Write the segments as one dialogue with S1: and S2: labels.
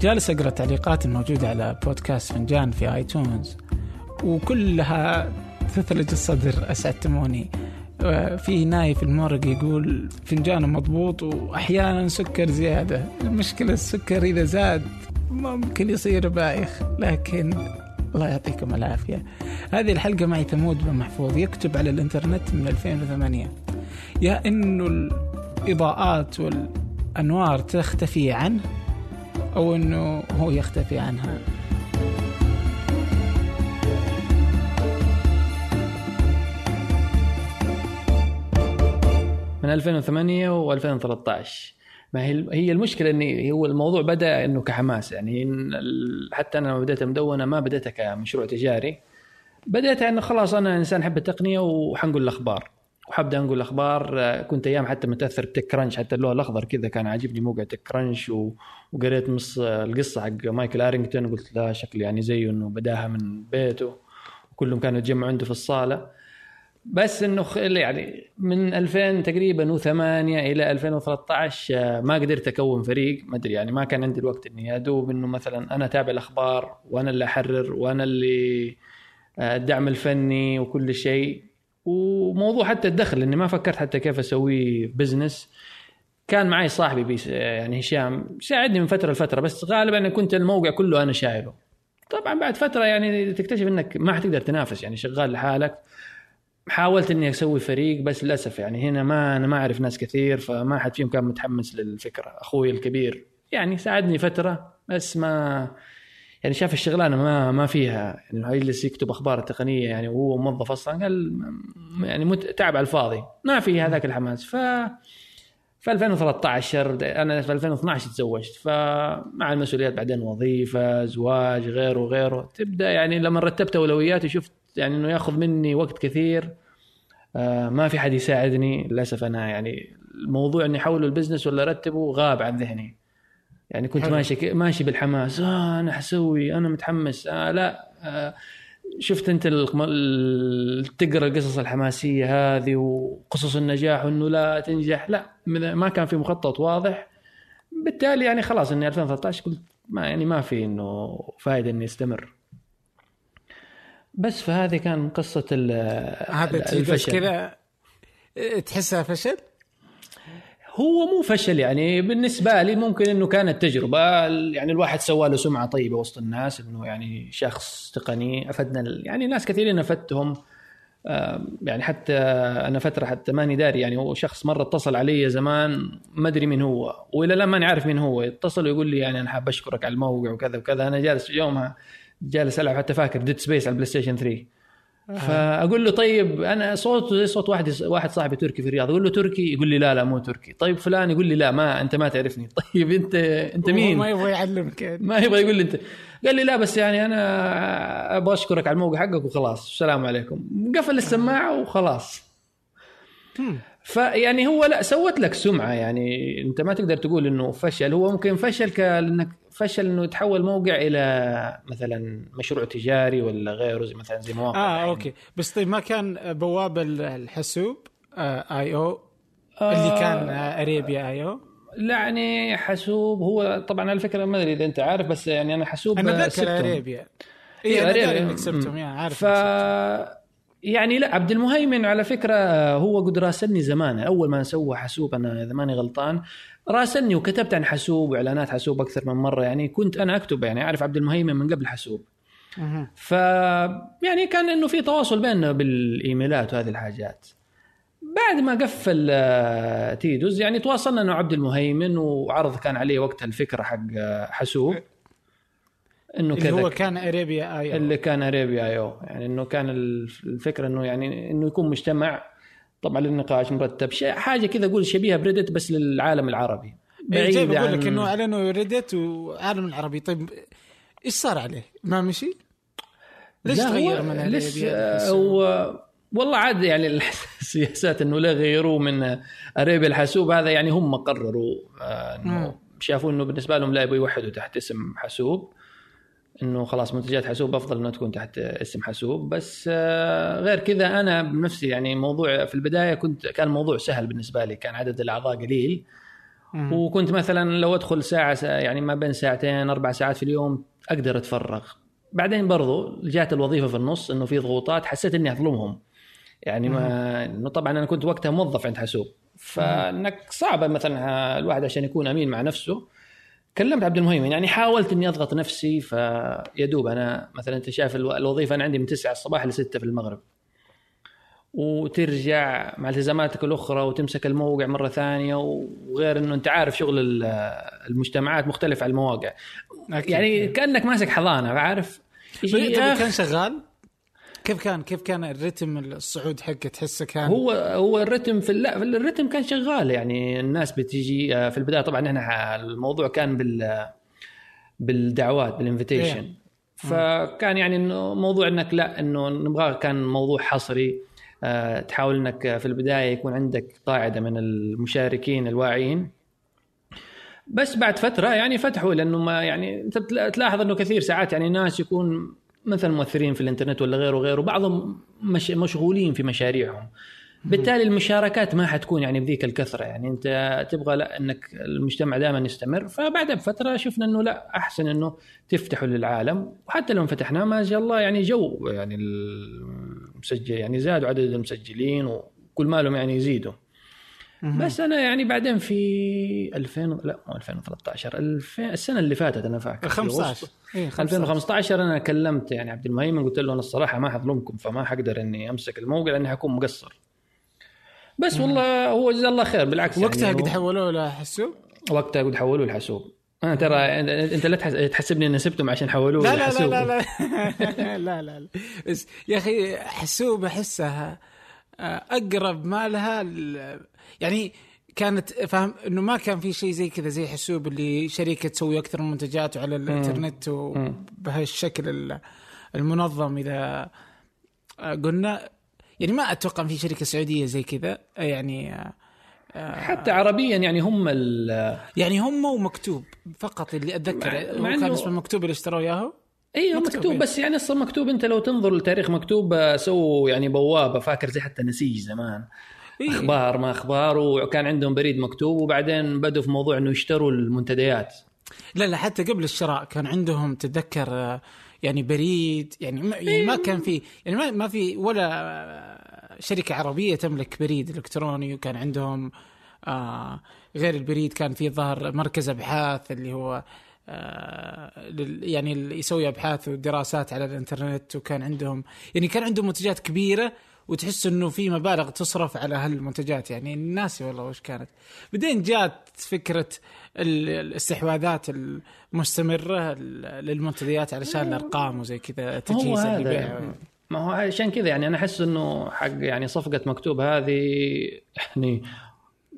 S1: جالس أقرأ التعليقات الموجوده على بودكاست فنجان في آيتونز وكلها تثلج الصدر أسعدتموني. في نايف المورق يقول فنجانه مضبوط وأحيانا سكر زيادة. المشكلة السكر إذا زاد ممكن يصير بايخ لكن الله يعطيكم العافية. هذه الحلقة معي ثمود بن محفوظ يكتب على الإنترنت من 2008 يا انه الإضاءات والأنوار تختفي عنه أو إنه هو يختفي عنها.
S2: من 2008 و2013 ما هي هي المشكلة إني هو الموضوع بدأ إنه كحماس يعني حتى أنا لما بديت مدونه ما بديتها كمشروع تجاري. بديتها إنه خلاص أنا إنسان أحب التقنية وحنقول الأخبار. وحبدأ أنقل الأخبار كنت أيام حتى متأثر بتك كرانش حتى اللون الأخضر كذا كان عاجبني موقع تك كرانش وقريت نص القصة حق مايكل ارينجتون قلت لا شكلي يعني زيه إنه بداها من بيته وكلهم كانوا يتجمعوا عنده في الصالة. بس إنه يعني من 2000 تقريبا و8 إلى 2013 ما قدرت أكون فريق. ما أدري يعني ما كان عندي الوقت إني أدوب إنه مثلا أنا أتابع الأخبار وأنا اللي أحرر وأنا اللي الدعم الفني وكل شيء. وموضوع حتى الدخل اني ما فكرت حتى كيف أسوي business كان معي صاحبي بيس يعني هشام ساعدني من فترة لفترة بس غالبا كنت الموقع كله أنا شايله. طبعا بعد فترة يعني تكتشف إنك ما حتقدر تنافس يعني شغال لحالك. حاولت إني أسوي فريق بس للأسف يعني هنا ما أنا ما أعرف ناس كثير فما حد فيهم كان متحمس للفكرة. أخوي الكبير يعني ساعدني فترة بس ما يعني شاف الشغلانة ما ما فيها يعني يجلس يكتب أخبار التقنيه يعني وهو موظف أصلا قال يعني مت... تعب على الفاضي. ما في هذاك الحماس. ف في 2013 أنا في 2012 تزوجت. فمع المسؤوليات بعدين وظيفة زواج غيره غيره. تبدأ يعني لما رتبت أولوياتي شفت يعني إنه ياخذ مني وقت كثير. آه ما في حد يساعدني. للأسف أنا يعني الموضوع إني أحوله البزنس ولا أرتبه غاب عن ذهني. يعني كنت حلو. ماشي ماشي بالحماس. آه أنا حسوي أنا متحمس. آه لا آه شفت أنت تقرأ القصص الحماسية هذه وقصص النجاح وإنه لا تنجح. لا ما كان في مخطط واضح. بالتالي يعني خلاص إني 2013 قلت ما يعني ما في إنه فائده إني أستمر. بس فهذه كان قصة
S1: هذا الفشل. كذا تحسها فشل؟
S2: هو مو فشل يعني بالنسبة لي ممكن إنه كانت تجربة يعني الواحد سوى له سمعة طيبة وسط الناس إنه يعني شخص تقني. أفدنا يعني ناس كثيرين أفدتهم. يعني حتى أنا فترة حتى ماني داري يعني هو شخص مرة اتصل علي زمان ما أدري مين هو وإلى الآن ماني عارف مين هو. يتصل ويقول لي يعني أنا حاب أشكرك على الموقع وكذا وكذا. أنا جالس يومها جالس ألعب حتى فاكر Dead Space على ال PlayStation 3 فأقول له طيب أنا صوته زي صوت واحد واحد صاحبي تركي في الرياض أقول له تركي؟ يقول لي لا لا مو تركي. طيب فلان يقول لي لا ما أنت ما تعرفني. طيب أنت أنت مين؟
S1: ما يبغى يعلمك
S2: يعني. ما يبغى يقول لي أنت. قال لي لا بس يعني أنا أبغى أشكرك على الموقع حقك وخلاص. السلام عليكم. قفل السماعة وخلاص. فيعني هو لا سوت لك سمعة يعني. أنت ما تقدر تقول إنه فشل. هو ممكن فشل كانك فشل إنه يتحول موقع إلى مثلا مشروع تجاري ولا غيره زي مثلا زي مواقع
S1: آه يعني. okay. بس طيب ما كان بواب الحاسوب آه .io؟ اللي كان آه أريبيا آي أو؟
S2: لا يعني حاسوب هو طبعا على فكرة ما أدري إذا أنت عارف بس يعني أنا حاسوب
S1: أنا ذكر أريبيا. اي أريبيا. انك سبتهم. يعني عارف
S2: ف يعني لا عبد المهيمن على فكرة هو قد راسلني زمان أول ما سوى حاسوب أنا اذا ماني غلطان راسلني وكتبت عن حاسوب وإعلانات حاسوب أكثر من مرة. يعني كنت أنا أكتب يعني أعرف عبد المهيمن من قبل حاسوب. ف يعني كان إنه في تواصل بيننا بالإيميلات وهذه الحاجات. بعد ما قفل آه، تيدوز يعني تواصلنا أنا وعبد المهيمن وعرض كان عليه وقتها الفكرة حق آه، حاسوب.
S1: إنه كذا اللي هو كان أريبيا آي
S2: أو. اللي كان أريبيا آي أو. يعني إنه كان الفكرة إنه يعني إنه يكون مجتمع طبعا للنقاش مرتب. شيء حاجة كذا أقول شبيهة بريدت بس للعالم العربي.
S1: بعيد إيه بقول لك إنه اعلنوا ريدت وعالم العربي. طيب إيش صار عليه؟ ما مشي؟ ليش تغير من
S2: ليش هو والله عاد يعني السياسات إنه لا غيروه من أريبيا الحاسوب. هذا يعني هم قرروا آه، إنه شافوا إنه بالنسبة لهم لا يبغوا يوحدوا تحت اسم حاسوب. إنه خلاص منتجات حاسوب أفضل إنها تكون تحت اسم حاسوب. بس آه، غير كذا أنا بنفسي يعني موضوع في البداية كنت كان الموضوع سهل بالنسبة لي كان عدد الأعضاء قليل.
S1: مم.
S2: وكنت مثلا لو أدخل ساعة يعني ما بين ساعتين أربع ساعات في اليوم أقدر أتفرغ. بعدين برضو جات الوظيفة في النص إنه في ضغوطات حسيت إني أظلمهم. يعني ما إنه طبعا أنا كنت وقتها موظف عند حاسوب. فإنك صعبه مثلا الواحد عشان يكون أمين مع نفسه. كلمت عبد المهيمن يعني حاولت إني أضغط نفسي فيا دوب أنا مثلا أنت شايف الو- الوظيفة أنا عندي من 9 الصباح ل 6 في المغرب. وترجع مع التزاماتك الأخرى وتمسك الموقع مرة ثانية وغير إنه أنت عارف شغل ال- المجتمعات مختلف عن المواقع.
S1: أكيد.
S2: يعني كأنك ماسك حضانة عارف؟
S1: طيب
S2: أخ،
S1: كان شغال؟ كيف كان كيف كان الرتم الصعود حقه؟ تحسه كان
S2: هو هو الرتم في لا الرتم كان شغال. يعني الناس بتيجي آه، في البداية طبعا إحنا الموضوع كان بال بالدعوات بالانفيتيشن
S1: إيه.
S2: فكان يعني إنه موضوع إنك لا إنه نبغى كان موضوع حصري. آه، تحاول إنك في البداية يكون عندك قاعدة من المشاركين الواعيين. بس بعد فترة يعني فتحوا لأنه ما يعني أنت تلاحظ إنه كثير ساعات يعني ناس يكون مثلا مؤثرين في الإنترنت ولا غيره وغيره بعضهم مش مشغولين في مشاريعهم. بالتالي المشاركات ما حتكون يعني بذيك الكثرة. يعني أنت تبغى لا إنك المجتمع دائما يستمر فبعدها بفترة شفنا إنه لا أحسن إنه تفتحوا للعالم. وحتى لو فتحناه ما شاء الله يعني جو يعني المسجل يعني زادوا عدد المسجلين وكل مالهم يعني يزيدوا. بس أنا يعني بعدين في 2000 لا مو 2013 2000 السنة اللي فاتت أنا فاكر. في
S1: 15
S2: أغسطس.
S1: إيه 15
S2: 2015 أنا كلمت يعني عبد المهيمن قلت له أنا الصراحة ما حظلمكم فما حقدر إني أمسك الموقع لأني حكون مقصر. بس والله هو جزاه الله خير بالعكس
S1: وقتها
S2: يعني
S1: قد حولوه لحسوب
S2: وقتها قد حولوه الحاسوب أنا ترى انت أنت لا تحس- تحسبني إني سبتهم عشان حولوه
S1: لا لا لا. لا لا. لا لا لا. بس يا أخي حسوب أحسها آه، أقرب ما لها ال- يعني كانت فاهم إنه ما كان في شيء زي كذا زي حسوب اللي شركه تسوي أكثر من منتجات على الإنترنت وبهالشكل ال- المنظم إذا آه، قلنا. يعني ما أتوقع في شركة سعودية زي كذا آه، يعني آه،
S2: حتى عربيا يعني هم ال-
S1: يعني هم ومكتوب فقط اللي اتذكر
S2: مع- مع
S1: كان اسمه المكتوب اللي اشتروا اياه
S2: أيوه
S1: مكتوب،
S2: مكتوب,
S1: إيه.
S2: بس يعني أصلا مكتوب أنت لو تنظر لتاريخ مكتوب سووا يعني بوابة فاكر زي حتى نسيج زمان. أخبار ما أخبار وكان عندهم بريد مكتوب وبعدين بدوا في موضوع إنه يشتروا المنتديات.
S1: لا لا حتى قبل الشراء كان عندهم تتذكر آه، يعني بريد يعني ما, يعني ما كان في يعني ما, ما في ولا آه، شركة عربية تملك بريد إلكتروني وكان عندهم آه غير البريد كان في ظهر مركز أبحاث اللي هو آه يعني يسوي أبحاث ودراسات على الإنترنت وكان عندهم يعني كان عندهم منتجات كبيرة وتحس إنه في مبالغ تصرف على هالمنتجات. يعني ناسي والله وش كانت. بعدين جات فكرة ال- الاستحواذات المستمرة ال- للمنتديات علشان الأرقام وزي كذا تجهيز البيع.
S2: ما هو عشان كذا يعني أنا أحس إنه حق يعني صفقة مكتوب هذه يعني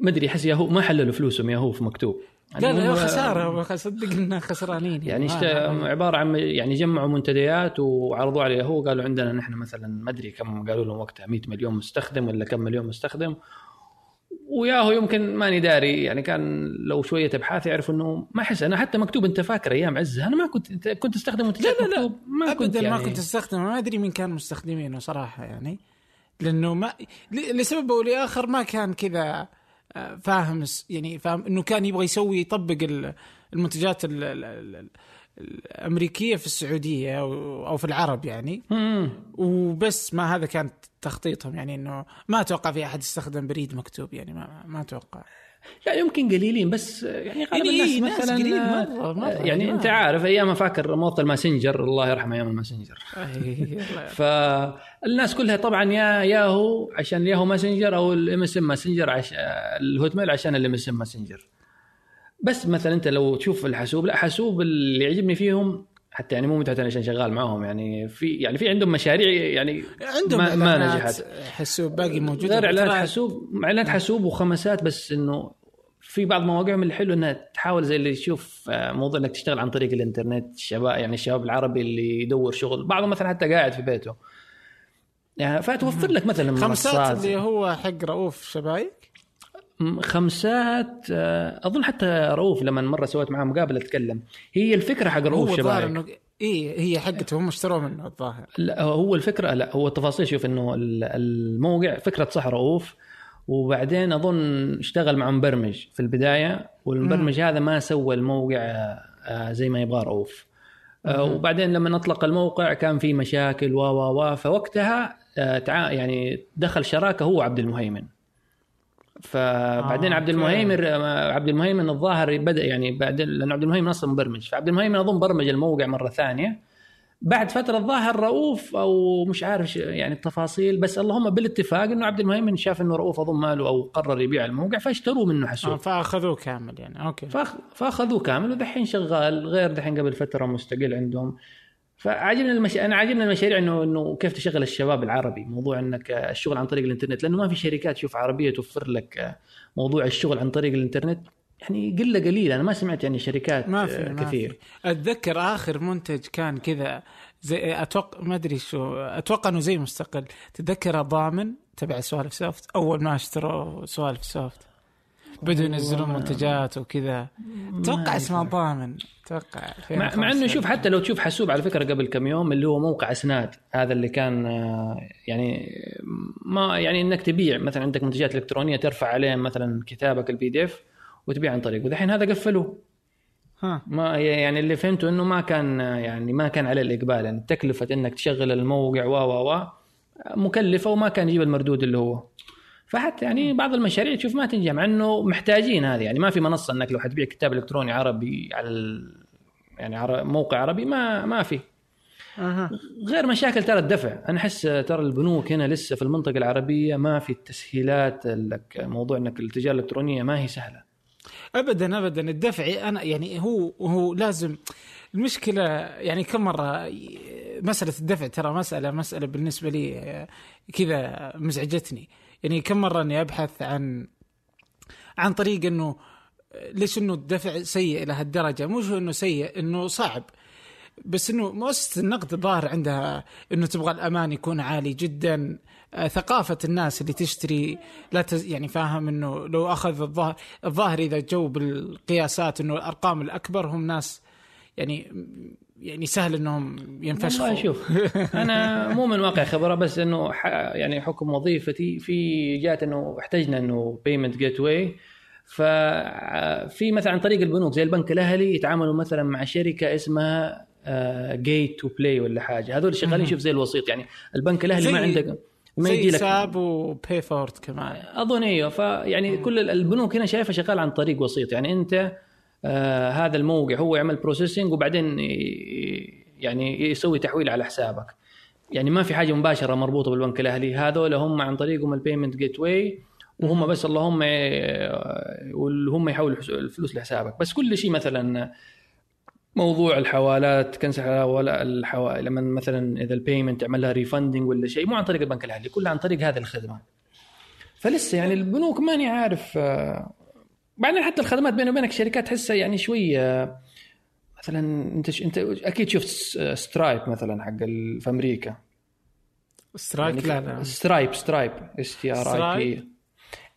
S2: ما أدري أحس ياهو ما حللوا فلوسهم ياهو في مكتوب.
S1: لا لا خسارة صدق اننا خسرانين
S2: يعني.
S1: ما-
S2: عبارة عن يعني جمعوا منتديات وعرضوا على ياهو قالوا عندنا نحن مثلا ما أدري كم قالوا لهم وقتها 100 مليون مستخدم ولا كم مليون مستخدم وياهو يمكن ماني داري يعني كان لو شوية أبحاث يعرف إنه ما احس أنا حتى مكتوب أنت فاكر أيام عزها أنا ما كنت كنت استخدم منتجات
S1: لا، لا، لا.
S2: ما كنت
S1: ابدا
S2: يعني
S1: ما كنت استخدمه ما أدري مين كان مستخدمينه صراحة يعني لأنه ما لسبب أو لآخر ما كان كذا فاهم يعني فاهم إنه كان يبغى يسوي يطبق ال- المنتجات ال- ال- ال- الأمريكية في السعودية أو أو في العرب يعني
S2: مم.
S1: وبس ما هذا كان تخطيطهم يعني إنه ما أتوقع في أحد يستخدم بريد مكتوب يعني ما ما أتوقع
S2: لا يمكن قليلين بس يعني غالبا
S1: يعني
S2: الناس
S1: ناس
S2: مثلا
S1: قليل مرة- مرة
S2: يعني
S1: ما-
S2: أنت عارف أيام فاكر ال Messenger الله يرحمه أيام ال Messenger. فالناس كلها طبعا يا ياهو عشان ال Yahoo Messenger أو ال MSN Messenger عشان ال Hotmail عشان ال MSN Messenger. بس مثلا أنت لو تشوف الحسوب لا حسوب اللي يعجبني فيهم حتى يعني مو متعة عشان شغال معاهم يعني في يعني في عندهم مشاريع يعني
S1: عندهم
S2: ما, ما نجحت.
S1: حسوب باقي موجود
S2: غير إعلانات حسوب إعلانات حسوب وخمسات بس إنه في بعض مواقعهم الحلو إنها تحاول زي اللي تشوف آه، موضوع إنك تشتغل عن طريق الإنترنت الشباب يعني الشباب العربي اللي يدور شغل. بعضهم مثلا حتى قاعد في بيته. يعني فتوفر لك مثلا
S1: خمسات اللي هو حق رؤوف شبايك؟
S2: خمسات آه، أظن حتى رؤوف لما مرة سويت معاه مقابلة اتكلم هي الفكرة حق
S1: هو
S2: رؤوف
S1: الظاهر
S2: شبايك
S1: إنه إي هي حقته هم اشتروا منه الظاهر.
S2: لا هو الفكرة لا هو التفاصيل شوف إنه ال- الموقع فكرة صح رؤوف. وبعدين أظن اشتغل مع مبرمج في البداية والمبرمج هذا ما سوى الموقع آه، زي ما يبغى رؤوف. آه،
S1: مم.
S2: وبعدين لما نطلق الموقع كان في مشاكل و و و فوقتها يعني دخل شراكة هو عبد المهيمن. فبعدين
S1: آه،
S2: عبد. المهيمن آه، عبد المهيمن الظاهر بدأ يعني بعدين لأن عبد المهيمن أصلا مبرمج. فعبد المهيمن أظن برمج الموقع مرة ثانية. بعد فترة ظاهر رؤوف أو مش عارف يعني التفاصيل بس اللهم بالاتفاق إنه عبد المهيمن شاف إنه رؤوف أظن ماله أو قرر يبيع الموقع فاشتروه منه
S1: آه،
S2: حسوب
S1: فأخذوه كامل يعني. أوكي.
S2: فأخ- فأخذوه كامل ودحين شغال غير دحين قبل فترة مستقل عندهم. فعجبني المش... أنا عاجبني المشاريع إنه إنه كيف تشغل الشباب العربي. موضوع إنك الشغل عن طريق الإنترنت لأنه ما في شركات شوف عربية توفر لك موضوع الشغل عن طريق الإنترنت. يعني قلة قليلة. أنا ما سمعت يعني شركات
S1: ما في ما
S2: كثير.
S1: في. أتذكر آخر منتج كان كذا زي أتوقع ما أدري شو أتوقع إنه زي مستقل. تتذكر ضامن تبع سوالف سوفت؟ أول ما اشتروا سوالف سوفت. بدوا ينزلون منتجات وكذا. أتوقع اسمه ضامن أتوقع
S2: مع, مع إنه شوف حتى لو تشوف حسوب على فكرة قبل كم يوم اللي هو موقع أسناد هذا اللي كان آه، يعني ما يعني إنك تبيع مثلا عندك منتجات إلكترونية ترفع عليه مثلا كتابك ال PDF وتبيع عن طريقه ودحين هذا قفلوه.
S1: ها.
S2: ما يعني اللي فهمته إنه ما كان يعني ما كان عليه الإقبال يعني تكلفة إنك تشغل الموقع و و و مكلفة وما كان يجيب المردود اللي هو. فحتى يعني بعض المشاريع تشوف ما تنجح مع إنه محتاجين هذه. يعني ما في منصة إنك لو حتبيع كتاب إلكتروني عربي على ال يعني عر- موقع عربي ما ما في. غير مشاكل ترى الدفع. أنا أحس ترى البنوك هنا لسه في المنطقة العربية ما في التسهيلات لك موضوع إنك التجارة الإلكترونية ما هي سهلة.
S1: ابدا ابدا. الدفع أنا يعني هو هو لازم المشكلة يعني كم مرة مسألة الدفع ترى مساله مسألة بالنسبة لي كذا مزعجتني. يعني كم مرة أني أبحث عن عن طريق إنه ليش إنه الدفع سيء إلى هالدرجة؟ مش هو إنه سيء إنه صعب. بس إنه مؤسسة النقد الظاهر عندها إنه تبغى الأمان يكون عالي جدا. آه، ثقافة الناس اللي تشتري لا تز يعني فاهم إنه لو أخذ الظاهر الظاهر إذا جو بالقياسات إنه الأرقام الأكبر هم ناس يعني يعني سهل إنهم ينفشخوا
S2: والله شوف أنا مو من واقع خبرة بس إنه ح- يعني حكم وظيفتي في جات إنه احتجنا إنه payment gateway ففي مثلا عن طريق البنوك زي البنك الأهلي يتعاملوا مثلا مع شركة اسمها Gate to Play ولا حاجة. هذول شغالين. شوف زي الوسيط يعني البنك الأهلي ما عندك ما يجي لك
S1: ساب و Payfort كمان.
S2: أظن إيوه فيعني كل ال- البنوك هنا شايفها شغال عن طريق وسيط. يعني أنت آه هذا الموقع هو يعمل processing وبعدين يعني يسوي تحويل على حسابك. يعني ما في حاجة مباشرة مربوطة بالبنك الأهلي. هذول هم عن طريقهم ال payment gateway وهم بس اللهم هم يحولوا الفلوس لحسابك. بس كل شيء مثلا موضوع الحوالات cancel ولا الحوالي لما مثلا إذا ال payment تعمل لها refunding ولا شيء مو عن طريق البنك الأهلي كله عن طريق هذه الخدمة. فلسه يعني البنوك ماني عارف آه، بعدين حتى الخدمات بيني وبينك شركات تحسها يعني شوي آه، مثلا أنت ش- أنت أكيد شفت Stripe مثلا حق في أمريكا.
S1: Strike لا لا.
S2: Stripe Stripe S T R I
S1: Stripe؟
S2: P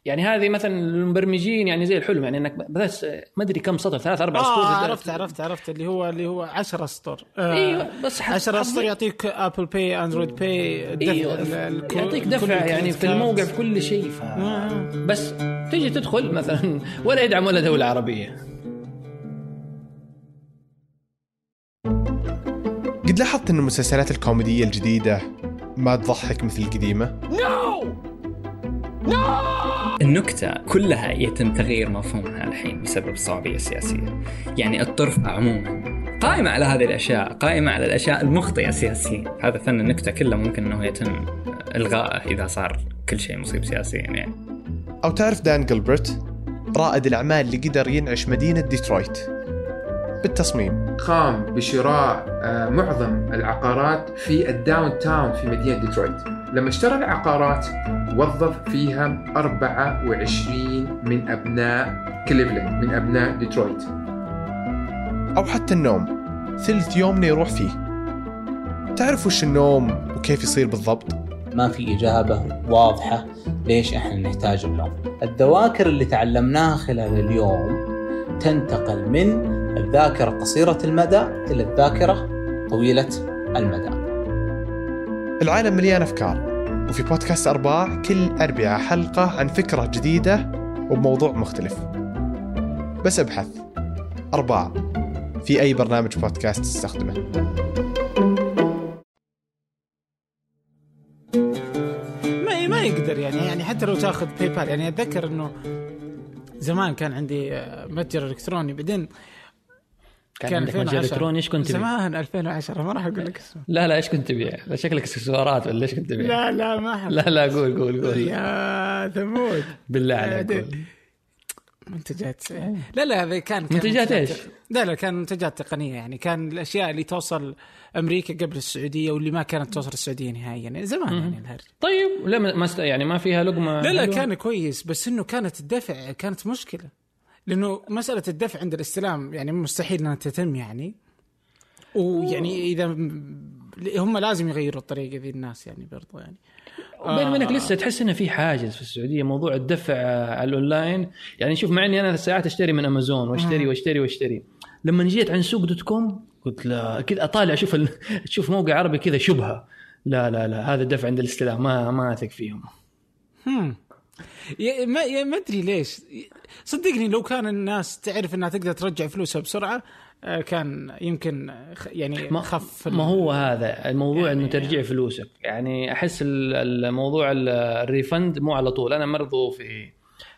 S2: يعني هذه مثلا المبرمجين يعني زي الحلم يعني إنك بس ما أدري كم سطر ثلاث أربع سطور
S1: آه عرفت عرفت عرفت اللي هو اللي هو 10 اسطر آه
S2: أيوه بس حط-
S1: 10
S2: حط-
S1: اسطر يعطيك Apple Pay Android Pay
S2: أيوه يعطيك دفع يعني في الموقع في كل شيء ف... بس تيجي تدخل مثلا ولا يدعم ولا دولة عربية.
S3: قد لاحظت إن المسلسلات الكوميدية الجديدة ما تضحك مثل القديمة؟
S4: النكتة كلها يتم تغيير مفهومها الحين بسبب الصعوبية السياسية يعني الطرف عموما قائمة على هذه الأشياء قائمة على الأشياء المخطئة سياسيا. هذا فن النكتة كله ممكن أنه يتم إلغائه إذا صار كل شيء مصيب سياسيا يعني.
S3: أو تعرف دان جلبرت؟ رائد الأعمال اللي قدر ينعش مدينة ديترويت. بالتصميم.
S5: قام بشراء آه، معظم العقارات في ال downtown في مدينة ديترويت. لما اشترى العقارات وظف فيها 24 من أبناء كليفلاند من أبناء ديترويت.
S3: أو حتى النوم. ثلث يومنا يروح فيه. تعرف وش النوم وكيف يصير بالضبط؟
S6: ما في إجابة واضحة ليش إحنا نحتاج النوم. الذواكر اللي تعلمناها خلال اليوم تنتقل من الذاكرة قصيرة المدى إلى الذاكرة طويلة المدى.
S3: العالم مليان أفكار. وفي بودكاست أرباع كل أربعة حلقة عن فكرة جديدة وبموضوع مختلف. بس أبحث. أرباع في أي برنامج بودكاست تستخدمه؟
S1: ما ما يقدر يعني يعني حتى لو تاخذ باي بال يعني أتذكر إنه زمان كان عندي آه، متجر إلكتروني. بعدين
S2: كان, كان عندك متجر إلكتروني إيش كنت تبيع؟
S1: زمان 2010 ما راح أقول لك اسمه
S2: لا لا إيش كنت تبيع؟ لا شكلك اكسسوارات ولا إيش كنت تبيع؟
S1: لا لا ما حب.
S2: لا لا قول قول قول
S1: يا ثمود
S2: بالله عليك قول.
S1: منتجات لا لا هذا كان, كان
S2: منتجات إيش؟
S1: لا لا كان منتجات تقنية يعني كان الأشياء اللي توصل أمريكا قبل السعودية واللي ما كانت توصل السعودية نهائيا يعني زمان يعني الهرج
S2: طيب لا ما. يعني ما فيها لقمة
S1: لا لا كان كويس بس إنه كانت الدفع كانت مشكلة لأنه مسألة الدفع عند الاستلام يعني مستحيل إنها تتم يعني. ويعني إذا هم لازم يغيروا الطريقة ذي الناس يعني برضو يعني.
S2: بيني وبينك لسه تحس إنه في حاجز في السعودية موضوع الدفع على الأونلاين. يعني شوف مع إني أنا ساعات أشتري من أمازون وأشتري وأشتري وأشتري. لما جيت عن سوق dot com قلت لا كذا أطالع أشوف ال... أشوف موقع عربي كذا شبهة. لا لا لا هذا الدفع عند الاستلام ما ما أثق فيهم.
S1: ما ما أدري ليش. صدقني لو كان الناس تعرف إنها تقدر ترجع فلوسها بسرعة آه، كان يمكن يعني
S2: ما
S1: خف
S2: ما هو هذا الموضوع
S1: يعني-
S2: انه ترجيع فلوسك. يعني أحس ال- الموضوع ال- ال refund مو على طول. أنا برضو في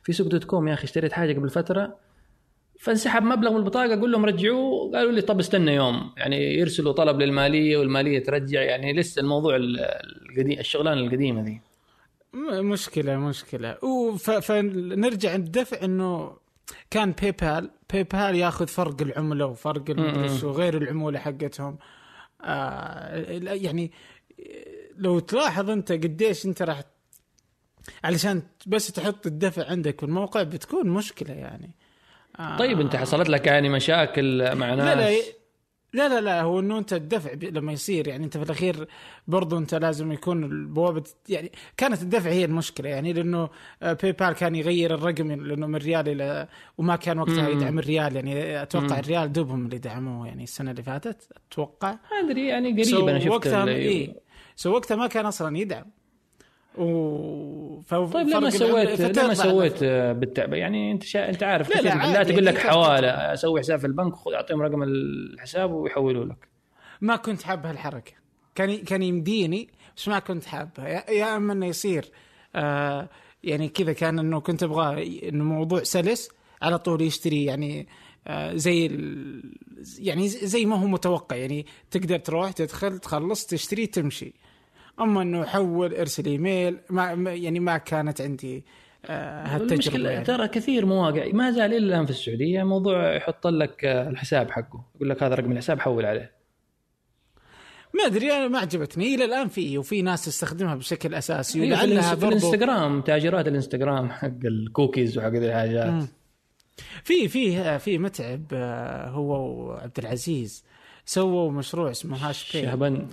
S2: في سوق dot com يا أخي اشتريت حاجة قبل فترة فانسحب مبلغ من البطاقة أقول لهم رجعوه قالوا لي طب استنى يوم. يعني يرسلوا طلب للمالية والمالية ترجع. يعني لسه الموضوع ال- القديم الشغلانة القديمة ذي.
S1: مشكلة مشكلة. فنرجع الدفع إنه كان PayPal PayPal ياخذ فرق العملة وفرق المدري
S2: م-م.
S1: شو غير العمولة حقتهم. آه يعني لو تلاحظ أنت قديش أنت راح علشان بس تحط الدفع عندك في الموقع بتكون مشكلة يعني. آه
S2: طيب أنت حصلت لك يعني مشاكل مع ناس
S1: لا لا لا لا لا هو إنه أنت الدفع لما يصير يعني أنت في الأخير برضو أنت لازم يكون البوابة يعني كانت الدفع هي المشكلة يعني لأنه باي بال كان يغير الرقم لأنه من ريال إلى وما كان وقتها. يدعم الريال يعني أتوقع
S2: مم.
S1: الريال دوبهم اللي دعموه يعني السنة اللي فاتت أتوقع
S2: ما أدري يعني قريب أنا شفت
S1: وقتها إيه So وقتها ما كان أصلا يدعم و ف...
S2: طيب لما
S1: فرق العملة-
S2: سويت
S1: فتطلع
S2: لما سويت آه، بالتعب يعني أنت شا... أنت عارف
S1: لا، لا،
S2: لا تقول لك حوالة أسوي حساب في البنك خذ أعطيهم رقم الحساب ويحولوا لك.
S1: ما كنت حاب هالحركة. كان كان يمديني بس ما كنت حابها. يا- يا أما إنه يصير آه يعني كذا كان إنه كنت أبغى إنه موضوع سلس على طول يشتري يعني آه زي ال يعني زي ما هو متوقع. يعني تقدر تروح تدخل تخلص تشتري تمشي. أما إنه حول إرسل إيميل ما يعني ما كانت عندي آه هالتجربة
S2: المشكلة
S1: يعني.
S2: ترى كثير مواقع ما زال إلى الآن في السعودية موضوع يحط لك آه، الحساب حقه يقول لك هذا رقم الحساب حول عليه.
S1: ما أدري أنا ما عجبتني. إلى الآن في وفي ناس تستخدمها بشكل
S2: أساسي في,
S1: ولعلها
S2: في الإنستغرام تاجرات الإنستغرام حق الكوكيز وحق ذي الحاجات.
S1: في في في متعب آه، هو وعبد العزيز. سووا مشروع اسمه هاش باي
S2: شهبان.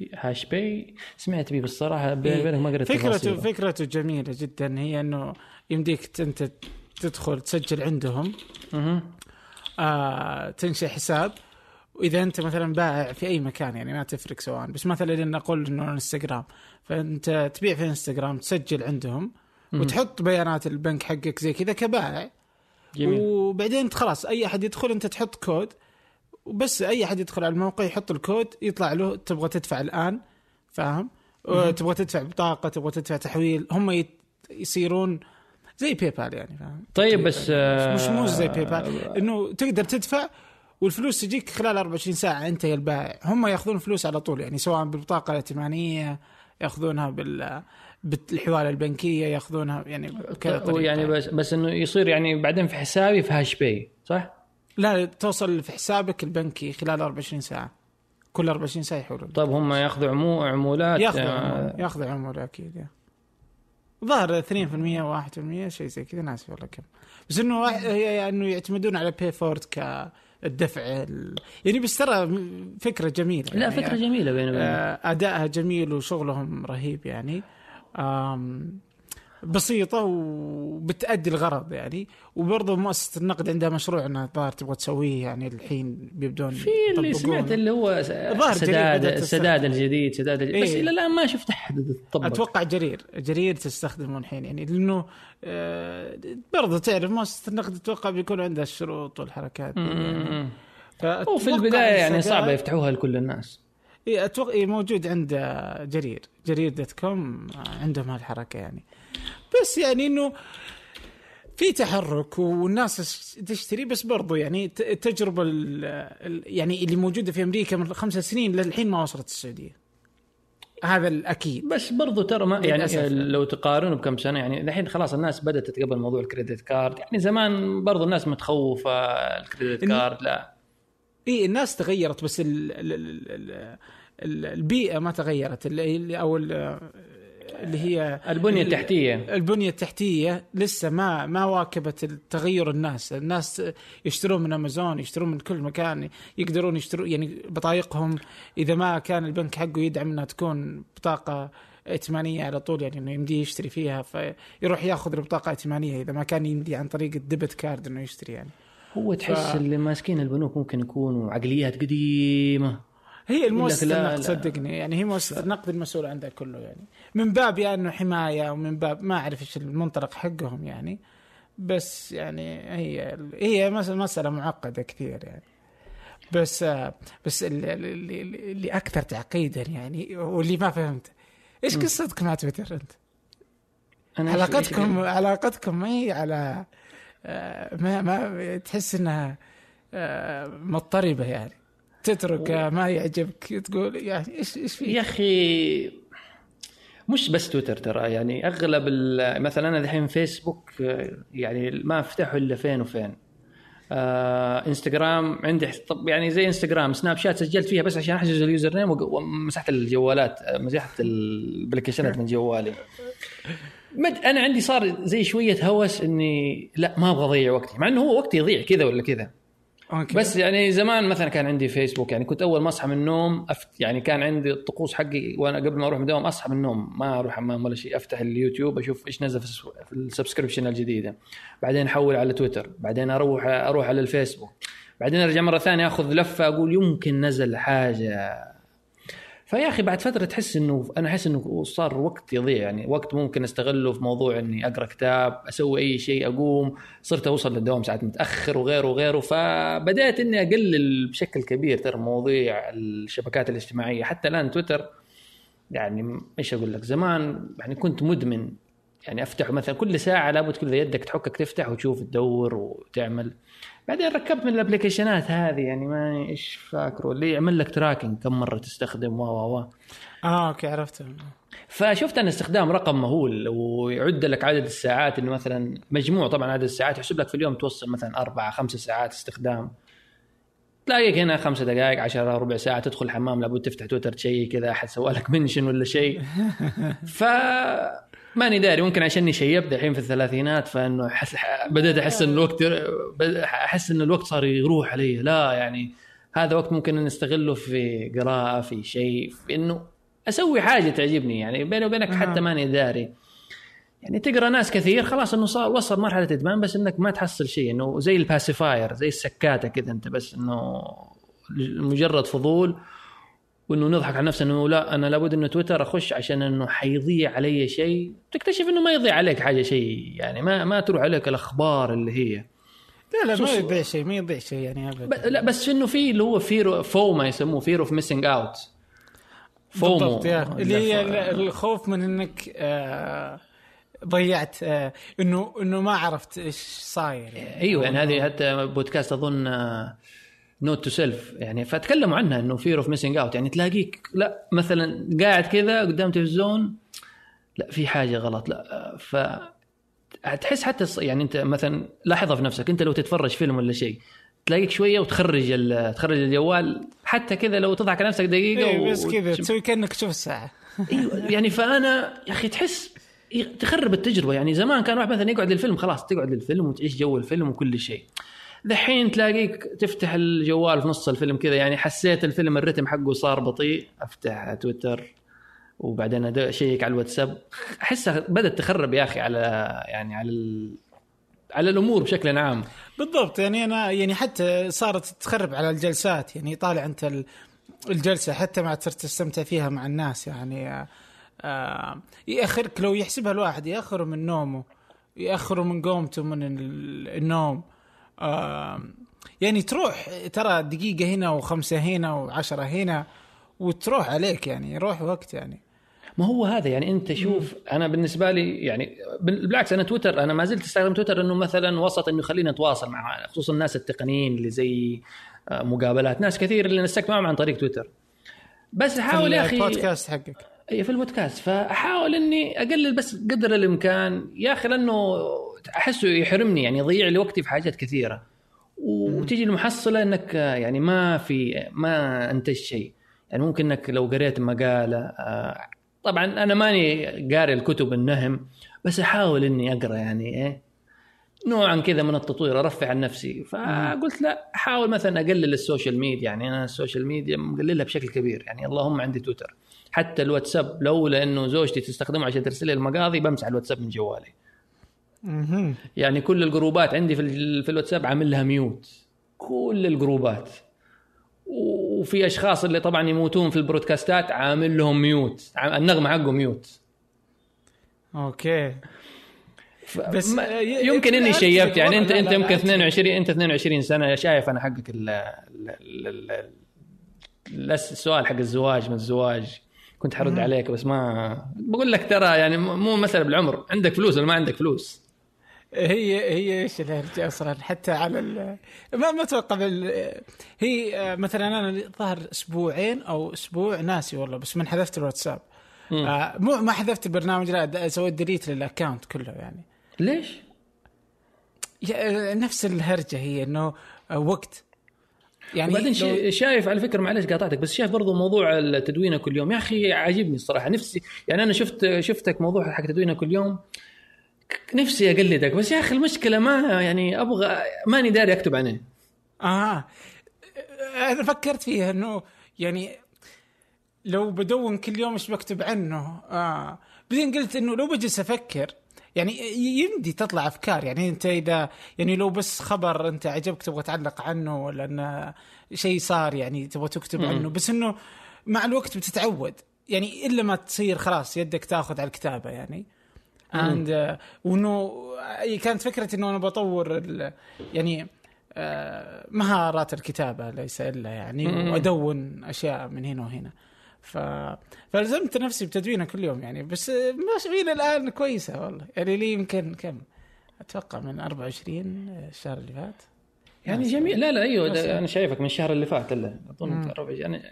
S2: في هاش باي سمعت بيه بالصراحه بيني
S1: إيه.
S2: وبينك ما قريت
S1: فكرته
S2: تفاصيله.
S1: فكرته جميلة جدا هي إنه يمديك أنت تدخل تسجل عندهم
S2: مهم.
S1: آه تنشئ حساب وإذا أنت مثلا بائع في أي مكان يعني ما تفرق سواء بس مثلا لنقول إنه انستغرام فأنت تبيع في انستغرام تسجل عندهم. وتحط بيانات البنك حقك زي كذا كبائع
S2: جميل
S1: وبعدين خلاص أي أحد يدخل أنت تحط كود وبس أي أحد يدخل على الموقع يحط الكود يطلع له تبغى تدفع الآن فاهم؟ تبغى تدفع بطاقة تبغى تدفع تحويل هم يت- يصيرون زي PayPal يعني فاهم؟
S2: طيب بس آه،
S1: مش مو زي باي بال إنه تقدر تدفع والفلوس تجيك خلال 24 ساعة أنت يا البائع هم يأخذون فلوس على طول يعني سواء بالبطاقة الائتمانية يأخذونها بال بالحواله البنكية يأخذونها يعني بكذا طريقة
S2: يعني بس بس إنه يصير يعني بعدين في حسابي في HashPay صح؟
S1: لا توصل في حسابك البنكي خلال 24 ساعة. كل 24 ساعة يحولون.
S2: طيب هم ياخذوا عمو عمولات
S1: ياخذوا
S2: آه،
S1: ياخذوا عمولة أكيد يا. ظهر 2% و1% شيء زي كذا ناسي والله كم. بس إنه هي إنه يعتمدون على PayFort كالدفع ال... يعني بس ترى م- فكرة جميلة
S2: لا
S1: يعني
S2: فكرة جميلة بيني وبينك.
S1: آه، أدائها جميل وشغلهم رهيب يعني. بسيطة وبتأدي الغرض يعني وبرضه مؤسسة النقد عندها مشروع إنها الظاهر تبغى تسويه يعني الحين بيبدون
S2: في اللي. سمعت اللي هو سداد السداد الجديد سداد الجديد. بس
S1: إيه.
S2: إلى الآن ما شفت أحد طبق
S1: أتوقع جرير جرير تستخدمه الحين يعني لأنه آه برضه تعرف مؤسسة النقد أتوقع بيكون عندها الشروط والحركات يعني.
S2: وفي البداية يعني صعبة يفتحوها لكل الناس
S1: إيه أتوقع إيه موجود عند جرير جرير دوت كوم عندهم هالحركة يعني بس يعني إنه في تحرك والناس تشتري بس برضو يعني التجربة ال- ال- يعني اللي موجودة في أمريكا من خمس سنين للحين ما وصلت السعودية. هذا الأكيد.
S2: بس برضو ترى ما يعني
S1: للأسف.
S2: لو تقارنوا بكم سنة يعني الحين خلاص الناس بدأت تتقبل موضوع الكريدت card. يعني زمان برضو الناس متخوفة ال
S1: credit
S2: card لا.
S1: إي الناس تغيرت بس ال ال ال ال ال البيئة ما تغيرت. اللي- أو ال- اللي هي
S2: البنية
S1: ال-
S2: التحتية.
S1: البنية التحتية لسه ما ما واكبت التغير الناس، الناس يشترون من أمازون، يشترون من كل مكان، يقدرون يشترون يعني بطايقهم إذا ما كان البنك حقه يدعم إنها تكون بطاقة ائتمانية على طول يعني إنه يمديه يشتري فيها فيروح ياخذ البطاقة ائتمانية إذا ما كان يمدي عن طريق ال debit card إنه يشتري يعني.
S2: هو تحس
S1: ف-
S2: اللي ماسكين البنوك ممكن يكونوا عقليات قديمة.
S1: هي المؤسسه النقد. صدقني يعني هي مؤسسه النقد المسؤول عن ذا كله يعني. من باب يعني انه حماية ومن باب ما أعرف إيش المنطلق حقهم يعني. بس يعني هي هي مس- مسألة معقدة كثير يعني. بس بس اللي, اللي, اللي أكثر تعقيدا يعني واللي ما فهمت. إيش قصتك مع تويتر أنت؟
S2: أنا
S1: علاقتكم
S2: إيش-
S1: علاقتكم ما هي على آه، ما ما تحس إنها آه، مضطربة يعني. تترك آه، ما يعجبك تقول يعني إيش إيش في
S2: يا أخي مش بس تويتر ترى يعني أغلب مثلا أنا الحين فيسبوك يعني ما افتحه إلا فين وفين. آه إنستغرام عندي طب يعني زي إنستغرام سناب شات سجلت فيها بس عشان أحجز ال username ومسحت الجوالات مسحت ال applicationات من جوالي. مد أنا عندي صار زي شوية هوس إني لا ما أبغى أضيع وقتي مع إنه هو وقتي يضيع كذا ولا كذا.
S1: أوكي.
S2: بس يعني زمان مثلا كان عندي فيسبوك يعني كنت أول ما أصحى من النوم أفت يعني كان عندي الطقوس حقي وأنا قبل ما أروح من الدوام أصحى من النوم ما أروح حمام ولا شيء أفتح اليوتيوب أشوف إيش نزل في الس- في ال subscription الجديده بعدين أحول على تويتر بعدين أروح أروح على الفيسبوك. بعدين أرجع مرة ثانية أخذ لفة أقول يمكن نزل حاجة. فيا أخي بعد فترة تحس إنه أنا أحس إنه صار وقت يضيع يعني وقت ممكن أستغله في موضوع إني أقرأ كتاب أسوي أي شيء أقوم صرت أوصل للدوام ساعات متأخر وغيره وغيره. فبدأت إني أقلل بشكل كبير ترى مواضيع الشبكات الاجتماعية. حتى الآن تويتر يعني إيش أقول لك زمان يعني كنت مدمن. يعني أفتح مثلا كل ساعة لابد كذا يدك تحكك تفتح وتشوف تدور وتعمل. بعدين ركبت من ال applicationات هذه يعني ما إيش فاكره اللي يعمل لك tracking كم مرة تستخدم و و و
S1: آه okay عرفت
S2: فشفت أن استخدام رقم مهول ويعد لك عدد الساعات إنه مثلا مجموع طبعا عدد الساعات يحسب لك في اليوم توصل مثلا أربع خمس ساعات استخدام. تلاقيك هنا خمسة دقائق عشرة ربع ساعة تدخل الحمام لابد تفتح تويتر شيء كذا أحد سوى لك mention ولا شيء. ف ماني داري ممكن عشاني شيبت الحين في الثلاثينات فإنه حس... بدات أحس إن الوقت أحس إن الوقت صار يروح علي. لا يعني هذا وقت ممكن نستغله في قراءة في شيء في إنه أسوي حاجة تعجبني. يعني بيني وبينك حتى ماني داري. يعني تقرأ ناس كثير خلاص إنه صار وصل مرحلة إدمان بس إنك ما تحصل شيء. إنه زي ال pacifier زي السكاتة كذا أنت بس إنه مجرد فضول وإنه نضحك على نفسنا إنه لا أنا لابد إنه تويتر أخش عشان إنه حيضيع علي شيء. تكتشف إنه ما يضيع عليك حاجة شيء يعني ما ما تروح عليك الأخبار اللي هي.
S1: لا لا ما يضيع شيء ما يضيع شيء يعني. ابدا.
S2: لا بس إنه في اللي هو فير فوما يسموه fear of missing out FOMO.
S1: بالضبط يا. اللي هي الخوف من إنك آه ضيعت آه إنه إنه ما عرفت إيش صاير يعني.
S2: أيوه يعني هذه حتى بودكاست أظن Note to Self يعني فتكلموا عنها إنه fear of missing out يعني تلاقيك لا مثلا قاعد كذا قدام تلفزيون لا في حاجة غلط لا. ف تحس حتى يعني أنت مثلا لاحظها في نفسك. أنت لو تتفرج فيلم ولا شيء تلاقيك شوية وتخرج تخرج الجوال حتى كذا لو تضحك على نفسك دقيقة
S1: إيه بس كذا تسوي كأنك تشوف الساعة.
S2: أيوه. يعني فأنا يا أخي تحس تخرب التجربة. يعني زمان كان واحد مثلا يقعد للفيلم خلاص تقعد للفيلم وتعيش جو الفيلم وكل شيء. دحين تلاقيك تفتح الجوال في نص الفيلم كذا يعني حسيت الفيلم الرتم حقه صار بطيء. أفتح تويتر وبعدين أشيك على الواتساب. احسها بدأت تخرب يا أخي على يعني على ال... على الأمور بشكل عام.
S1: بالضبط يعني أنا يعني حتى صارت تخرب على الجلسات يعني طالع أنت ال- الجلسة حتى ما صرت تستمتع فيها مع الناس يعني آه، آه يأخرك لو يحسبها الواحد يأخره من نومه يأخره من قومته من ال- النوم. يعني تروح ترى دقيقة هنا وخمسة هنا وعشرة هنا وتروح عليك يعني يروح وقت يعني.
S2: ما هو هذا يعني أنت شوف أنا بالنسبة لي يعني بال- بالعكس أنا تويتر أنا ما زلت أستخدم تويتر إنه مثلا وسط إنه يخليني أتواصل مع خصوصا الناس التقنيين اللي زي آه، مقابلات ناس كثير اللي نسكت معهم عن طريق تويتر. بس احاول يا أخي
S1: البودكاست حقك.
S2: اي في البودكاست. فأحاول إني أقلل بس قدر الإمكان. يا أخي لأنه أحسه يحرمني يعني يضيع لي وقتي في حاجات كثيرة. وتجي المحصلة إنك يعني ما في ما انتجت شيء. يعني ممكن إنك لو قريت مقالة آه، طبعا أنا ماني قاري الكتب النهم بس أحاول إني أقرأ يعني إيه نوعا كذا من التطوير ارفع عن نفسي. فقلت لا أحاول مثلا أقلل ال social media. يعني أنا ال social media مقللها بشكل كبير. يعني اللهم عندي تويتر. حتى الواتساب لولا إنه زوجتي تستخدمه عشان ترسل لي المقاضي بمسح الواتساب من جوالي. يعني كل ال groupات عندي في في الواتساب عامل لها mute. كل ال groupات. وفي أشخاص اللي طبعا يموتون في ال broadcastات عامل لهم mute. النغمة حقه mute.
S1: okay.
S2: ف-
S1: بس
S2: ما- يمكن
S1: إني
S2: شيبت. يعني انت
S1: أنت
S2: يمكن
S1: لا، أتفق.
S2: 22 أنت 22 سنة. شايف أنا حقك ال ال- ال- ال- ال- السؤال حق الزواج من الزواج. كنت حرد عليك بس ما بقول لك ترى يعني مو مسألة بالعمر. عندك فلوس ولا ما عندك فلوس؟
S1: هي هي إيش الهرجه أصلا حتى على ال ما ما أتوقع بال هي آه، مثلا أنا ظهر أسبوعين أو أسبوع ناسي والله بس من حذفت الواتساب. آه مو ما حذفت البرنامج لا سويت delete لل account كله يعني.
S2: ليش؟
S1: آه، نفس الهرجة هي إنه وقت. يعني لو-
S2: شي- شايف على فكرة معلش قاطعتك بس شايف برضو موضوع التدوينه كل يوم يا أخي عاجبني الصراحة. نفسي يعني أنا شفت شفتك موضوع حق تدوينه كل يوم نفسي أقلدك. بس يا أخي المشكلة ما يعني أبغى ماني داري أكتب عنه
S1: آه. أنا فكرت فيها إنه يعني لو بدون كل يوم إيش بكتب عنه؟ آه. بعدين قلت إنه لو بجلس أفكر يعني يمدي تطلع أفكار. يعني أنت إذا يعني لو بس خبر أنت عجبك تبغى تعلق عنه ولا انه شيء صار يعني تبغى تكتب عنه. بس إنه مع الوقت بتتعود. يعني إلا ما تصير خلاص يدك تأخذ على الكتابة يعني. اند وانه كانت فكرة إنه أنا بطور يعني آه، مهارات الكتابة ليس إلا يعني. وأدون أشياء من هنا وهنا. ف فلزمت نفسي بتدوينه كل يوم يعني بس آه، ماشي إلى الان كويسة والله. يعني لي يمكن كم؟ أتوقع من 24 الشهر اللي فات.
S2: يعني جميل. لا لا أيوه أنا شايفك من الشهر اللي فات إلا. أظن يعني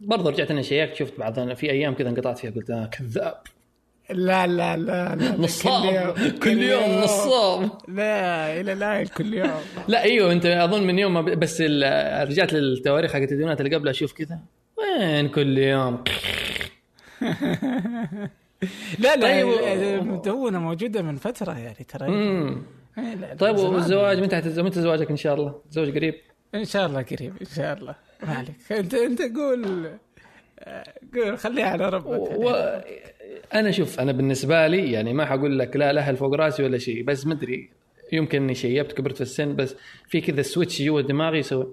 S2: برضه رجعت أنا شيكت شفت بعض في أيام كذا انقطعت فيها قلت آه كذاب.
S1: لا لا لا, لا
S2: نصاب. كل يوم. نصاب.
S1: لا إلى الان كل يوم.
S2: لا إيوه أنت أظن من يوم ما بس رجعت للتواريخ حقت التدوينات اللي قبلها أشوف كذا. وين كل يوم؟
S1: لا لا
S2: طيب، و-
S1: المدونه موجودة من فترة يعني ترى. إيه، لا، لا،
S2: طيب. والزواج متى متى زواجك إن شاء الله؟ زوج قريب؟
S1: إن شاء الله قريب إن شاء الله. ما عليك. أنت أنت قول. خليها على ربك
S2: و... أنا شوف أنا بالنسبة لي يعني ما حقول لك لا الاهل فوق راسي ولا شيء بس مدري يمكن إني شيبت كبرت في السن بس في كذا switch جوا دماغي يسوي؟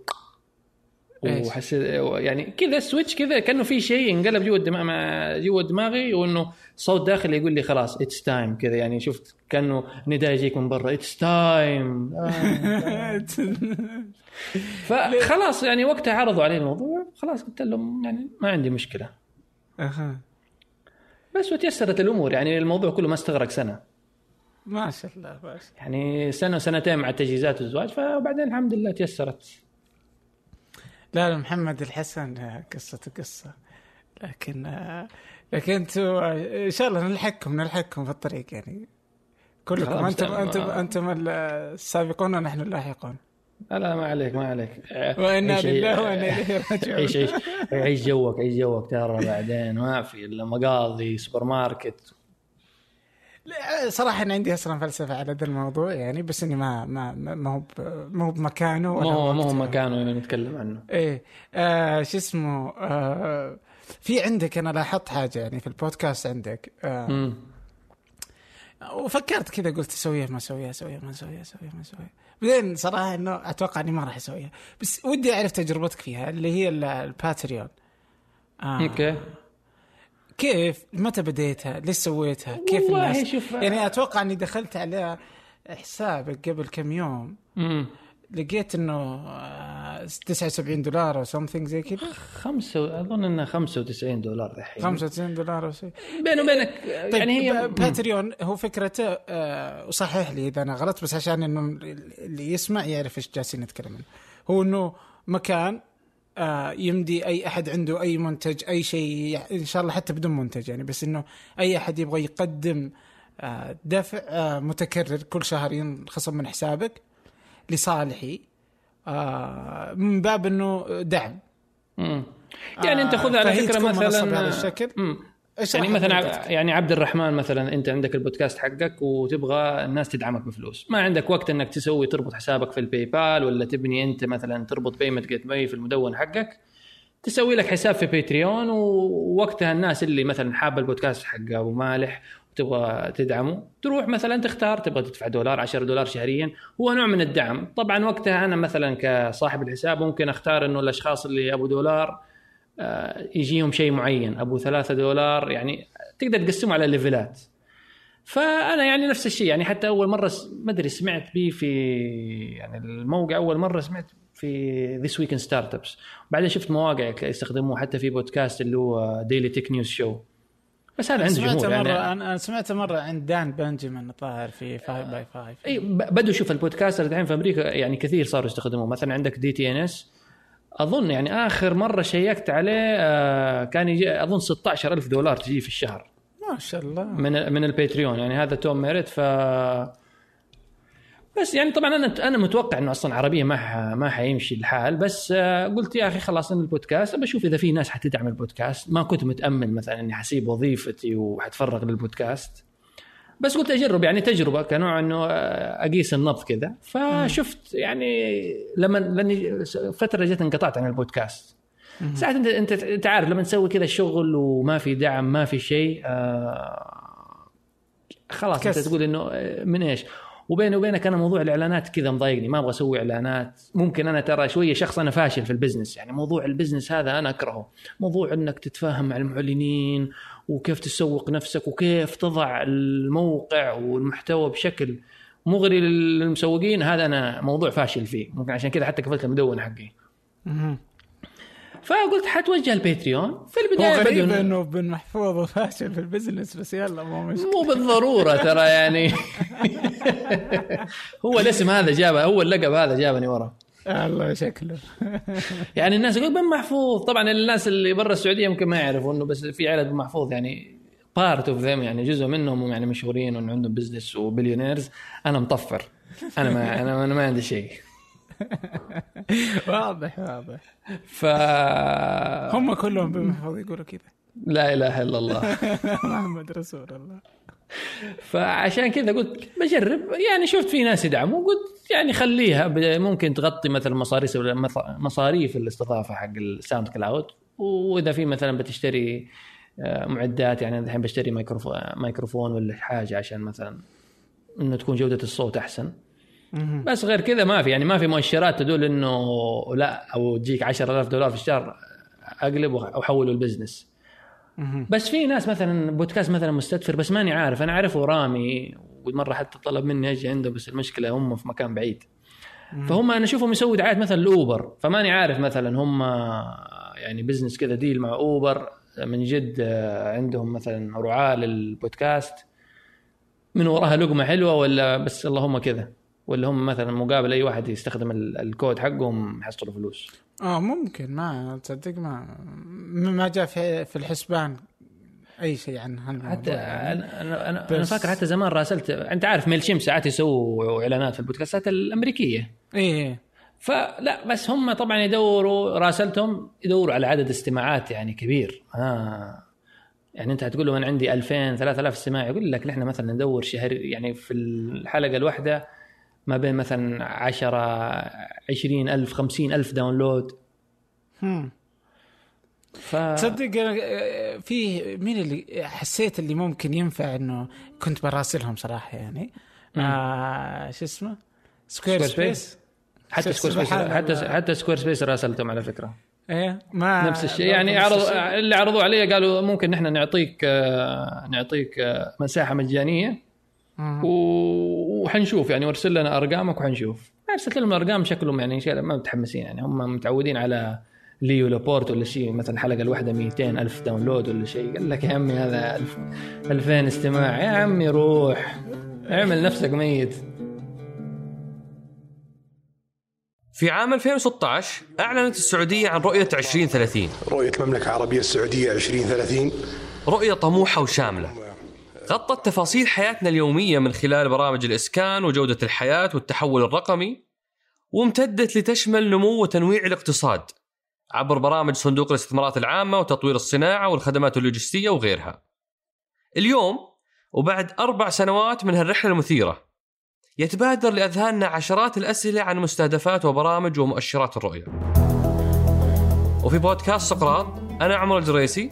S2: وحسيت يعني كذا switch كذا كأنه في شيء انقلب جوا الدماغ جوا دماغي وإنه صوت داخلي يقول لي خلاص it's time كذا. يعني شفت كأنه نداء يجيك من برا it's time فخلاص يعني وقتها عرضوا علي الموضوع خلاص قلت لهم يعني ما عندي مشكلة.
S1: أها.
S2: بس وتيسرت الأمور يعني الموضوع كله ما استغرق سنة.
S1: ما شاء الله ما شاء
S2: يعني سنة وسنتين مع التجهيزات والزواج فبعدين الحمد لله تيسرت.
S1: لا لا محمد الحسن آه، قصته قصه لكن آه، لكن أنتم آه، إن شاء الله نلحقكم نلحقكم في الطريق يعني. كلكم
S2: أنتم.
S1: أنتم أنتم السابقون ونحن اللاحقون.
S2: لا لا ما عليك ما عليك. وإنا
S1: لله وإنا إليه راجعون.
S2: عيش عيش عيش جوك عيش جوك ترى بعدين. ما في إلا مقاضي سوبر ماركت
S1: لا، صراحة أنا عندي أصلا فلسفه على هذا الموضوع يعني بس إني ما ما ما هو ما هو بمكانه
S2: ما هو ما هو. مكانه اللي نتكلم عنه
S1: إيه آه شو اسمه آه في عندك أنا لاحظت حاجة يعني في البودكاست عندك آه. وفكرت كذا قلت اسويها ما اسويها اسويها ما اسويها اسويها ما اسويها بعدين صراحة إنه أتوقع إني ما راح أسويها بس ودي أعرف تجربتك فيها اللي هي ال- الباتريون آه. كيف متى بديتها؟ ليش سويتها؟ كيف
S2: والله
S1: الناس؟
S2: شوف-
S1: يعني أتوقع إني دخلت على حسابك قبل كم يوم.
S2: مم.
S1: لقيت إنه آه، 79 دولار أو something زي كذا.
S2: خمسة أظن إنها 95 دولار الحين.
S1: 95 دولار أو شيء.
S2: بيني وبينك
S1: طيب
S2: يعني هي
S1: باتريون هو فكرته آه، وصحح لي إذا أنا غلط بس عشان إنه اللي يسمع يعرف إيش جالسين نتكلم عنه. هو إنه مكان آه، يمدي أي أحد عنده أي منتج أي شيء إن شاء الله حتى بدون منتج يعني بس إنه أي أحد يبغى يقدم آه، دفع آه، متكرر كل شهر ينخصم من حسابك لصالحي من باب إنه دعم.
S2: يعني أنت خذ على
S1: فكرة
S2: مثلا
S1: بهذا الشكل؟
S2: يعني مثلا يعني عبد الرحمن مثلا أنت عندك البودكاست حقك وتبغى الناس تدعمك بفلوس. ما عندك وقت إنك تسوي تربط حسابك في ال PayPal ولا تبني أنت مثلا تربط payment gateway في المدون حقك. تسوي لك حساب في Patreon ووقتها الناس اللي مثلا حابه البودكاست حق أبو مالح وتبغى تدعمه تروح مثلا تختار تبغى تدفع دولار 10 دولار شهريا. هو نوع من الدعم. طبعا وقتها أنا مثلا كصاحب الحساب ممكن أختار إنه الأشخاص اللي ابو دولار يجيهم شيء معين. أبو ثلاثة دولار يعني تقدر تقسمه على ليفلات فأنا يعني نفس الشيء يعني حتى أول مرة ما أدري سمعت به في يعني الموقع أول مرة سمعت في This Week in Startups بعدين شفت مواقع يستخدموه حتى في بودكاست اللي هو Daily Tech News Show بس هذا عنده
S1: سمعته
S2: جمهور يعني
S1: أنا سمعته مرة عند Dan Benjamin الظاهر في 5 by 5
S2: اي بدوا شوف ال podcaster الحين في أمريكا يعني كثير صاروا يستخدموه. مثلا عندك DTNS أظن يعني آخر مرة شيكت عليه آه، كان يجي أظن 16000 دولار تجي في الشهر.
S1: ما شاء الله.
S2: من من ال Patreon يعني هذا Tom Merritt ف بس يعني طبعا أنا أنا متوقع إنه أصلا عربية ما. ما حيمشي الحال بس آه، قلت يا أخي خلاص إن البودكاست بشوف إذا في ناس حتدعم البودكاست. ما كنت متأمل مثلا إني حسيب وظيفتي وحتفرغ للبودكاست. بس قلت أجرب يعني تجربة كنوع إنه آه، أقيس النبض كذا فشفت يعني لما لأني فترة جت انقطعت عن البودكاست. ساعات أنت أنت انت عارف لما تسوي كذا الشغل وما في دعم ما في شيء آه خلاص أنت
S1: تكسر.
S2: تقول إنه آه، من إيش؟ وبيني وبينك أنا موضوع الإعلانات كذا مضايقني ما أبغى أسوي إعلانات. ممكن أنا ترى شوية شخص أنا فاشل في ال business يعني موضوع ال business هذا أنا أكرهه. موضوع إنك تتفاهم مع المعلنين وكيف تسوق نفسك وكيف تضع الموقع والمحتوى بشكل مغري للمسوقين هذا أنا موضوع فاشل فيه. ممكن عشان كذا حتى قفلت المدون حقي. فقلت حتوجه ال Patreon. في
S1: هو
S2: البداية
S1: غريب
S2: بدون
S1: إنه بن محفوظ وفاشل في ال business بس يلا مو مشكلة.
S2: مو بالضرورة ترى يعني. هو الاسم هذا جابه هو اللقب هذا جابني ورا.
S1: الله شكله.
S2: يعني الناس يقول بن محفوظ. طبعا الناس اللي برا السعودية يمكن ما يعرفوا إنه بس في عائله بن محفوظ يعني part of them يعني جزء منهم يعني مشهورين وانه عندهم business و billionaires. أنا مطفر. أنا ما أنا أنا ما عندي شيء.
S1: واضح واضح.
S2: ف
S1: هم كلهم بن محفوظ يقولوا كذا.
S2: لا إله إلا الله.
S1: محمد رسول الله.
S2: فعشان كذا قلت بجرب. يعني شفت في ناس يدعموا قلت يعني خليها. ممكن تغطي مثلا مصاريف مصاريف الاستضافة حق ال SoundCloud. وإذا في مثلا بتشتري آه، معدات يعني الحين بشتري ميكروفون ميكروفون ولا حاجة عشان مثلا إنه تكون جودة الصوت
S1: أحسن.
S2: بس غير كذا ما في. يعني ما في مؤشرات تدل إنه لا أو تجيك 10000 دولار في الشهر أقلب وأحوله ال
S1: business.
S2: بس في ناس مثلا بودكاست مثلا مستدفر بس ماني عارف. أنا أعرفه رامي ومرة حتى طلب مني أجي عنده بس المشكلة هم في مكان بعيد. فهم أنا أشوفهم يسوي دعايات مثلا ل Uber. فماني عارف مثلا هم يعني business كذا deal مع Uber. من جد آه، عندهم مثلا رعاة للبودكاست. من وراها لقمة حلوة ولا بس اللهم كذا. ولا هم مثلا مقابل أي واحد يستخدم ال- الكود حقهم يحصلوا فلوس.
S1: آه ممكن ما تصدق ما ما جاء في في الحسبان أي شيء عن هالموضوع
S2: حتى
S1: يعني.
S2: أنا أنا أنا, أنا
S1: بس-
S2: فاكر حتى زمان راسلت أنت عارف ميل شيم ساعات يسووا إعلانات في البودكاستات الأمريكية.
S1: إيه
S2: فلا بس هم طبعا يدوروا راسلتهم يدوروا على عدد استماعات يعني كبير. آه. يعني أنت هتقول له أنا عندي 2000 3000 استماع يقول لك نحن مثلا ندور شهر يعني في الحلقة الواحدة ما بين مثلا 10 20000 50000 داونلود.
S1: هم.
S2: ف
S1: تصدق آه، في مين اللي حسيت اللي ممكن ينفع إنه كنت براسلهم صراحة يعني؟ آه شو اسمه؟
S2: Square
S1: Squarespace.
S2: Space حتى
S1: Squarespace
S2: حتى. حتى Squarespace راسلتهم على فكرة.
S1: إيه ما
S2: نفس الشيء. يعني عرض. اللي عرضوا علي قالوا ممكن نحن نعطيك آه، نعطيك آه،
S1: مساحة
S2: مجانية. وحنشوف يعني وارسل لنا أرقامك وحنشوف. ارسلت لهم الأرقام شكلهم يعني شيء ما متحمسين يعني. هم متعودين على Leo Laporte ولا شيء مثلا الحلقة الواحدة 200 ألف download ولا شيء. قال لك يا عمي هذا 1000 2000 استماع. يا عمي روح اعمل نفسك ميت.
S7: في عام 2016 أعلنت السعودية عن رؤية 2030
S8: رؤية المملكة العربية السعودية 2030
S7: رؤية طموحة وشاملة. غطت تفاصيل حياتنا اليومية من خلال برامج الإسكان وجودة الحياة والتحول الرقمي وامتدت لتشمل نمو وتنويع الاقتصاد عبر برامج صندوق الاستثمارات العامة وتطوير الصناعة والخدمات اللوجستية وغيرها. اليوم وبعد أربع سنوات من هالرحلة المثيرة يتبادر لأذهاننا عشرات الأسئلة عن مستهدفات وبرامج ومؤشرات الرؤية. وفي بودكاست سقراط أنا عمر الجريسي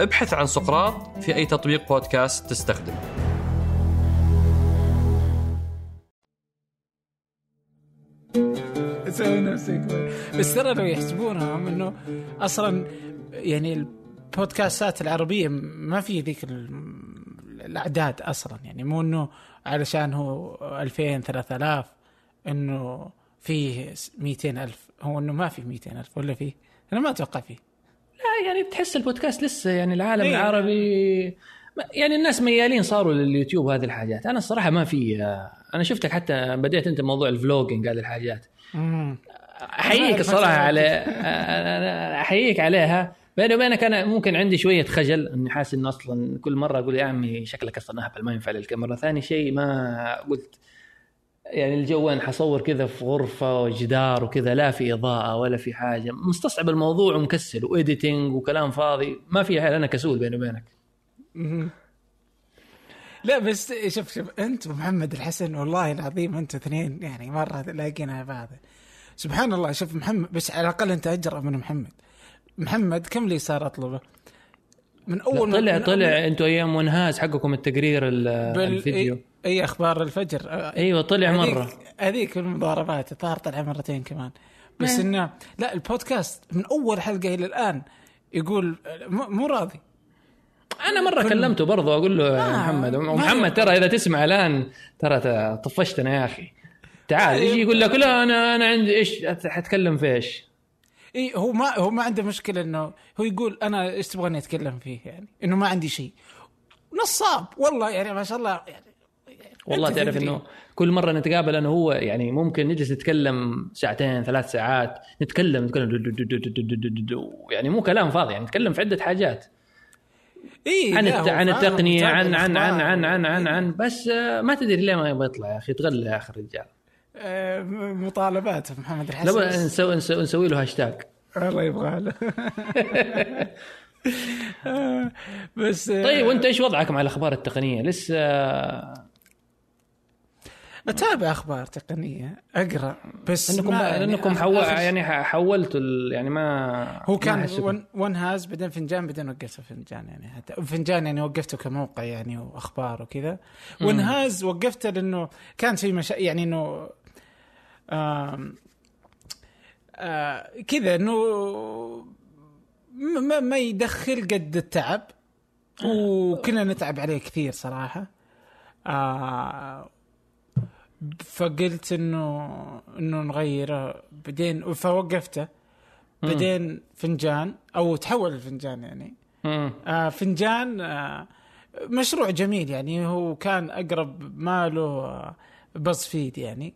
S7: ابحث عن سقراط في أي تطبيق بودكاست تستخدم
S1: نفسك. بس ترى لو يحسبونهم إنه أصلا يعني البودكاستات العربية ما في ذيك ال- الأعداد أصلا. يعني مو إنه علشان هو 2000 3000 إنه فيه 200 ألف. هو إنه ما في 200 ألف ولا فيه؟ أنا ما أتوقع فيه.
S2: يعني تحس البودكاست لسه يعني العالم
S1: إيه.
S2: العربي يعني الناس ميالين صاروا لليوتيوب هذه الحاجات. أنا الصراحة ما في أنا شفتك حتى بديت أنت موضوع ال vlogging هذه الحاجات. أحييك
S1: الصراحة
S2: على أحييك عليها. بيني وبينك أنا ممكن عندي شوية خجل إني حاسس إنه أصلا كل مرة أقول يا عمي شكلك أصلا اهبل ما ينفع للكاميرا. ثاني شيء ما قلت يعني الجو أنا حصور كذا في غرفة وجدار وكذا لا في إضاءة ولا في حاجة مستصعب الموضوع ومكسل واديتنج وكلام فاضي ما في حال أنا كسول بيني وبينك.
S1: لا بس شوف شوف أنت ومحمد الحسن والله العظيم أنتوا اثنين يعني مرة لاقينا بعض سبحان الله شوف محمد بس على الأقل أنت اجرأ من محمد محمد كم لي صار أطلبه؟ من أول
S2: طلع
S1: من
S2: طلع أنتوا أيام ونهاز حقكم التقرير. الفيديو
S1: أي, أخبار الفجر؟
S2: أيوه طلع
S1: هذيك-
S2: مرة.
S1: هذيك المضاربات الظاهر طلع مرتين كمان. بس انه لا البودكاست من أول حلقة إلى الآن يقول مو راضي.
S2: أنا مرة
S1: كل-
S2: كلمته برضه أقول له يا
S1: آه،
S2: محمد
S1: ما
S2: ومحمد ترى إذا تسمع الآن ترى طفشتنا يا أخي. تعال يجي يقول لك لا أنا أنا عندي إيش حتكلم في إيش؟
S1: إي هو ما هو ما عنده مشكلة إنه هو يقول أنا إيش تبغاني أتكلم فيه يعني؟ إنه ما عندي شيء. نصاب والله يعني ما شاء الله يعني
S2: والله تعرف إنه كل مرة نتقابل أنا هو يعني ممكن نجلس نتكلم ساعتين ثلاث ساعات نتكلم نتكلم دو دو دو دو دو دو دو يعني مو كلام فاضي يعني نتكلم في عدة حاجات.
S1: إيه
S2: عن الت... عن
S1: التقنية
S2: عن عن عن عن عن عن عن. بس آه، ما تدري ليه ما يبغى يطلع يا أخي تغلى يا أخي الرجال.
S1: آه، مطالبات محمد الحسن.
S2: لو نسوي نسوي, له هاشتاج
S1: الله يبغى آه، بس
S2: طيب وأنت إيش وضعك مع الأخبار التقنية؟ لسه
S1: أتابع أخبار تقنية أقرأ بس
S2: انكم
S1: ما يعني
S2: انكم
S1: آخر-
S2: حو...
S1: آخر-
S2: يعني حولتوا. يعني ما
S1: هو كان. ون, هاز بعدين فنجان بعدين وقفته فنجان يعني حتى فنجان يعني وقفته كموقع يعني وأخبار وكذا ون هاز وقفته لأنه كان في مشا... يعني إنه. آه كذا إنه ما- ما, ما يدخل قد التعب وكنا نتعب عليه كثير صراحة آه فقلت انه إنه نغيره. بعدين فوقفته. بعدين فنجان أو تحول الفنجان يعني. آه فنجان آه مشروع جميل يعني. هو كان أقرب ماله آه بز فيد يعني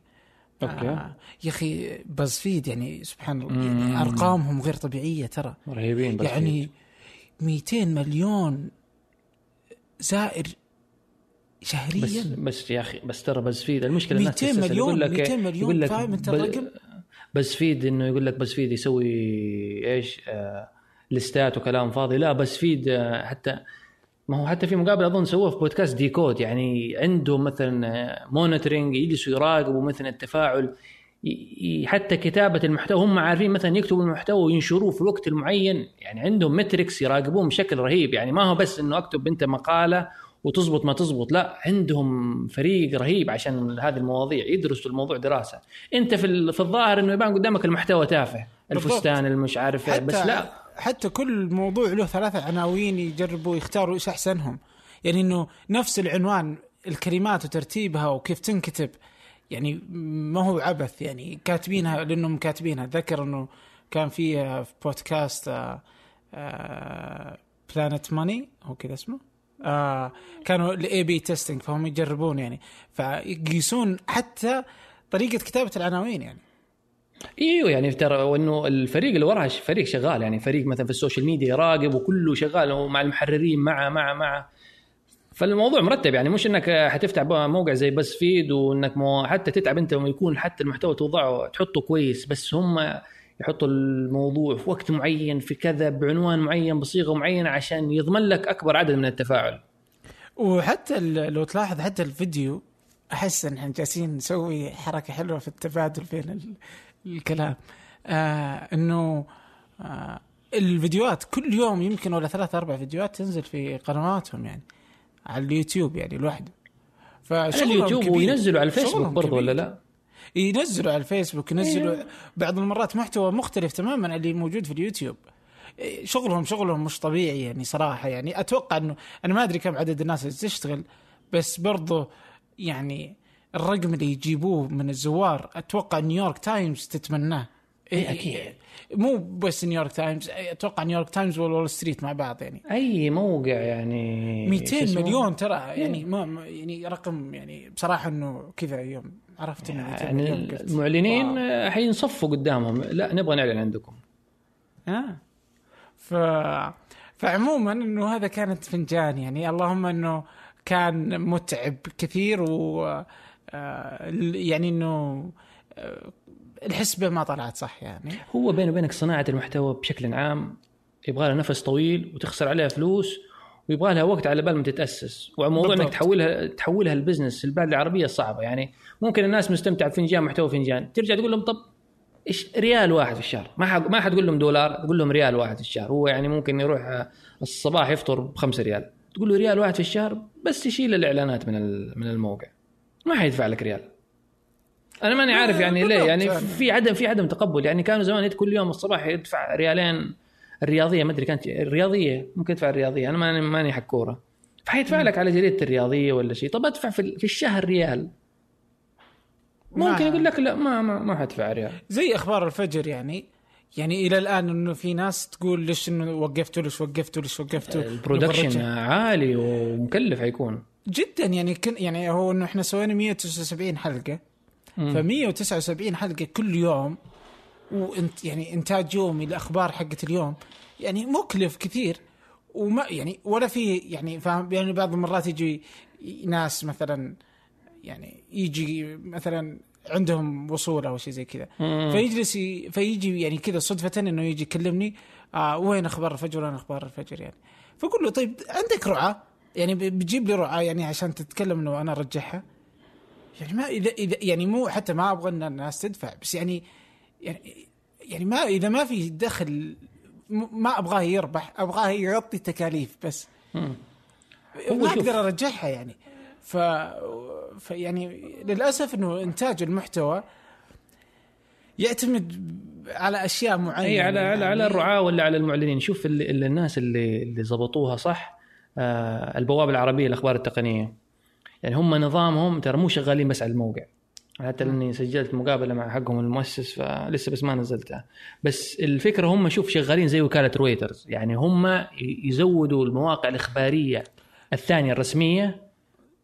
S2: أوكي.
S1: آه يا أخي بز فيد يعني سبحان الله يعني أرقامهم غير طبيعية ترى.
S2: رهيبين بس
S1: يعني 200 مليون زائر شهريا.
S2: بس بس يا أخي بس ترى BuzzFeed المشكلة الناس
S1: 200
S2: تستسهل.
S1: مليون
S2: يقول لك
S1: 200 مليون
S2: يقول لك
S1: فاهم انت الرقم؟
S2: BuzzFeed إنه يقول لك BuzzFeed يسوي إيش؟ آه لستات وكلام فاضي. لا BuzzFeed آه حتى ما هو حتى في مقابله أظن سووها في بودكاست ديكود. يعني عندهم مثلا monitoring يجلسوا يراقبوا مثلا التفاعل حتى كتابة المحتوى. هم عارفين مثلا يكتبوا المحتوى وينشروه في الوقت المعين يعني عندهم metrics يراقبون بشكل رهيب. يعني ما هو بس إنه أكتب أنت مقالة وتزبط ما تزبط لا عندهم فريق رهيب عشان هذه المواضيع يدرسوا الموضوع دراسة. انت في ال- في الظاهر إنه يبان قدامك المحتوى تافه. الفستان المش عارف بس لا.
S1: حتى كل موضوع له ثلاثة عناوين يجربوا يختاروا إيش أحسنهم. يعني إنه نفس العنوان الكلمات وترتيبها وكيف تنكتب يعني ما هو عبث يعني كاتبينها لأنهم كاتبينها. ذكر إنه كان في آه، في بودكاست Planet Money هو كذا اسمه؟ آه كانوا ال A/B testing فهم يجربون يعني. فيقيسون حتى طريقة كتابة العناوين يعني.
S2: إيوه يعني ترى وإنه الفريق اللي وراها فريق شغال يعني. فريق مثلا في السوشيال ميديا يراقب وكله شغال ومع المحررين مع مع مع. فالموضوع مرتب يعني. مش إنك حتفتح موقع زي BuzzFeed وإنك مو حتى تتعب أنت لما يكون حتى المحتوى توضعه تحطه كويس بس هم يحطوا الموضوع في وقت معين في كذا بعنوان معين بصيغة معينة عشان يضمن لك أكبر عدد من التفاعل
S1: وحتى لو تلاحظ حتى الفيديو أحس إن إحنا جالسين نسوي حركة حلوة في التبادل بين ال- الكلام آه إنه آه الفيديوهات كل يوم يمكن ولا ثلاث أربع فيديوهات تنزل في قنواتهم يعني على اليوتيوب يعني لوحده فشغلهم
S2: اليوتيوب. وينزلوا على الفيسبوك برضو ولا. لا؟
S1: ينزلوا على الفيسبوك ينزلوا بعض المرات محتوى مختلف تماما عن اللي موجود في اليوتيوب. إيه، شغلهم شغلهم مش طبيعي يعني صراحة يعني. أتوقع إنه أنا ما أدري كم عدد الناس اللي تشتغل بس برضو يعني الرقم اللي يجيبوه من الزوار أتوقع نيويورك تايمز تتمناه.
S2: إيه، أكيد.
S1: مو بس نيويورك تايمز أتوقع نيويورك تايمز وول ستريت مع بعض يعني.
S2: أي موقع يعني؟
S1: 200
S2: شو اسمه؟
S1: مليون ترى يعني ما- يعني رقم يعني بصراحة إنه كذا يوم. عرفت انه 200
S2: يعني المعلنين حينصفوا قدامهم. لا نبغى نعلن عندكم.
S1: آه. ف فعموما إنه هذا كانت فنجان يعني. اللهم إنه كان متعب كثير و آه، يعني إنه آه، الحسبه ما طلعت صح يعني.
S2: هو بيني وبينك صناعة المحتوى بشكل عام يبغى لها نفس طويل وتخسر عليها فلوس ويبغى لها وقت على بال ما تتأسس. وموضوع انك. تحولها تحولها ال business البلد العربية صعبة. يعني ممكن الناس مستمتعه بفنجان محتوى فنجان. ترجع تقول لهم طب إيش ريال واحد في الشهر؟ ما حق ما حتقول لهم دولار تقول لهم ريال واحد في الشهر. هو يعني ممكن يروح آه، الصباح يفطر بخمسة ريال. تقول له ريال واحد في الشهر بس يشيل الإعلانات من من الموقع. ما حيدفع لك ريال. أنا ماني عارف يعني ليه. يعني. في عدم في عدم تقبل. يعني كانوا زمان كل يوم الصباح يدفع ريالين الرياضية ما أدري كانت الرياضية ممكن يدفع الرياضية أنا ماني ماني حق كورة. فحيدفع لك على جريدة الرياضية ولا شيء. طب أدفع في, في الشهر ريال. ممكن يقول لك لا ما ما, ما حدفع ريال.
S1: زي أخبار الفجر يعني. يعني إلى الآن إنه في ناس تقول ليش إنه وقفتوا ليش وقفتوا ليش وقفتوا
S2: ال production
S1: نبغى
S2: عالي ومكلف حيكون.
S1: جدا يعني كن يعني هو إنه إحنا سوينا 179
S2: حلقة.
S1: ف 179 حلقة كل يوم. وانت يعني إنتاج يومي الاخبار حقت اليوم. يعني مكلف كثير. وما يعني ولا في يعني فاهم؟ يعني بعض المرات يجي ناس مثلا يعني يجي مثلا عندهم وصول أو شيء زي كذا. فيجلس فيجي يعني كذا صدفة إنه يجي يكلمني آه وين أخبار الفجر؟ وين أخبار الفجر يعني؟ فأقول له طيب عندك رعاه يعني بتجيب لي رعاه يعني عشان تتكلم إنه أنا ارجعها يعني ما اذا اذا يعني مو حتى ما أبغى إن الناس تدفع بس يعني يعني يعني ما إذا ما في دخل ما أبغاه يربح أبغاه يغطي التكاليف بس.
S2: مم.
S1: ما. أقدر أرجعها يعني. ف... ف يعني للأسف إنه إنتاج المحتوى يعتمد على أشياء معينة.
S2: اي على على على
S1: يعني
S2: الرعاة ولا على المعلنين. شوف اللي اللي الناس اللي اللي ضبطوها صح آه البوابه العربية الأخبار التقنية. يعني هم نظامهم ترى مو شغالين بس على الموقع. حتى لأني سجلت مقابلة مع حقهم المؤسس فلسه بس ما نزلتها بس الفكرة هم شوف شغالين زي وكالة رويترز يعني هم يزودوا المواقع الإخبارية الثانية الرسمية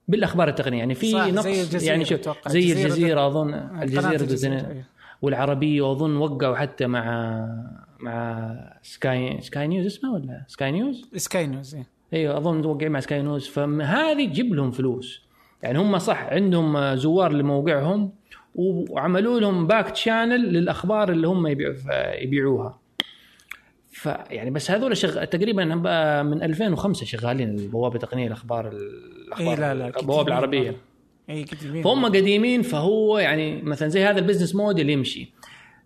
S2: بالأخبار التقنية يعني في نقص يعني شوف. زي
S1: الجزيرة أظن
S2: الجزيرة
S1: الجزيرة،
S2: doesn't
S1: أيوه.
S2: والعربية واظن وقعوا حتى مع مع سكاي سكاي نيوز اسمه ولا سكاي نيوز؟
S1: سكاي نيوز إيه.
S2: أيوه أظن موقعين مع سكاي نيوز فهذه تجيب لهم فلوس يعني هم صح عندهم زوار لموقعهم وعملوا لهم back channel للأخبار اللي هم يبيعوها. فيعني بس هذول شغ... تقريبا من 2005 شغالين البوابه التقنيه الأخبار الاخبار
S1: إيه لا لا
S2: البوابة العربية.
S1: اي قديمين
S2: فهم قديمين فهو يعني مثلا زي هذا ال business model يمشي.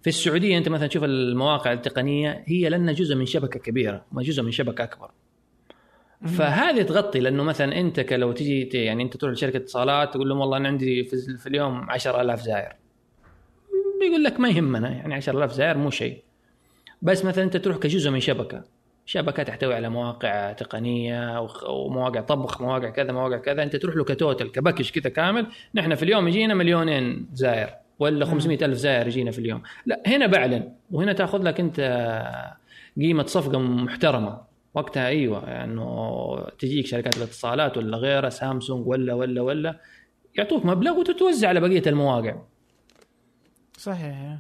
S2: في السعودية أنت مثلا تشوف المواقع التقنية هي لنا جزء من شبكة كبيرة ما جزء من شبكة أكبر. فهذه تغطي لأنه مثلا أنت لو تجي يعني أنت تروح لشركة اتصالات تقول لهم والله أنا عندي في, في اليوم 10000 زائر. بيقول لك ما يهمنا يعني 10000 زائر مو شيء. بس مثلا أنت تروح كجزء من شبكة شبكة تحتوي على مواقع تقنية ومواقع طبخ مواقع كذا مواقع كذا أنت تروح له كتوتل كباكج كذا كامل. نحن في اليوم يجينا مليونين زائر ولا 500 ألف زائر يجينا في اليوم. لا هنا بعلن وهنا تأخذ لك أنت قيمة صفقة محترمة. وقتها أيوه إنه تجيك شركات الاتصالات ولا غيرها سامسونج ولا ولا ولا يعطوك مبلغ وتتوزع على بقية المواقع.
S1: صحيح.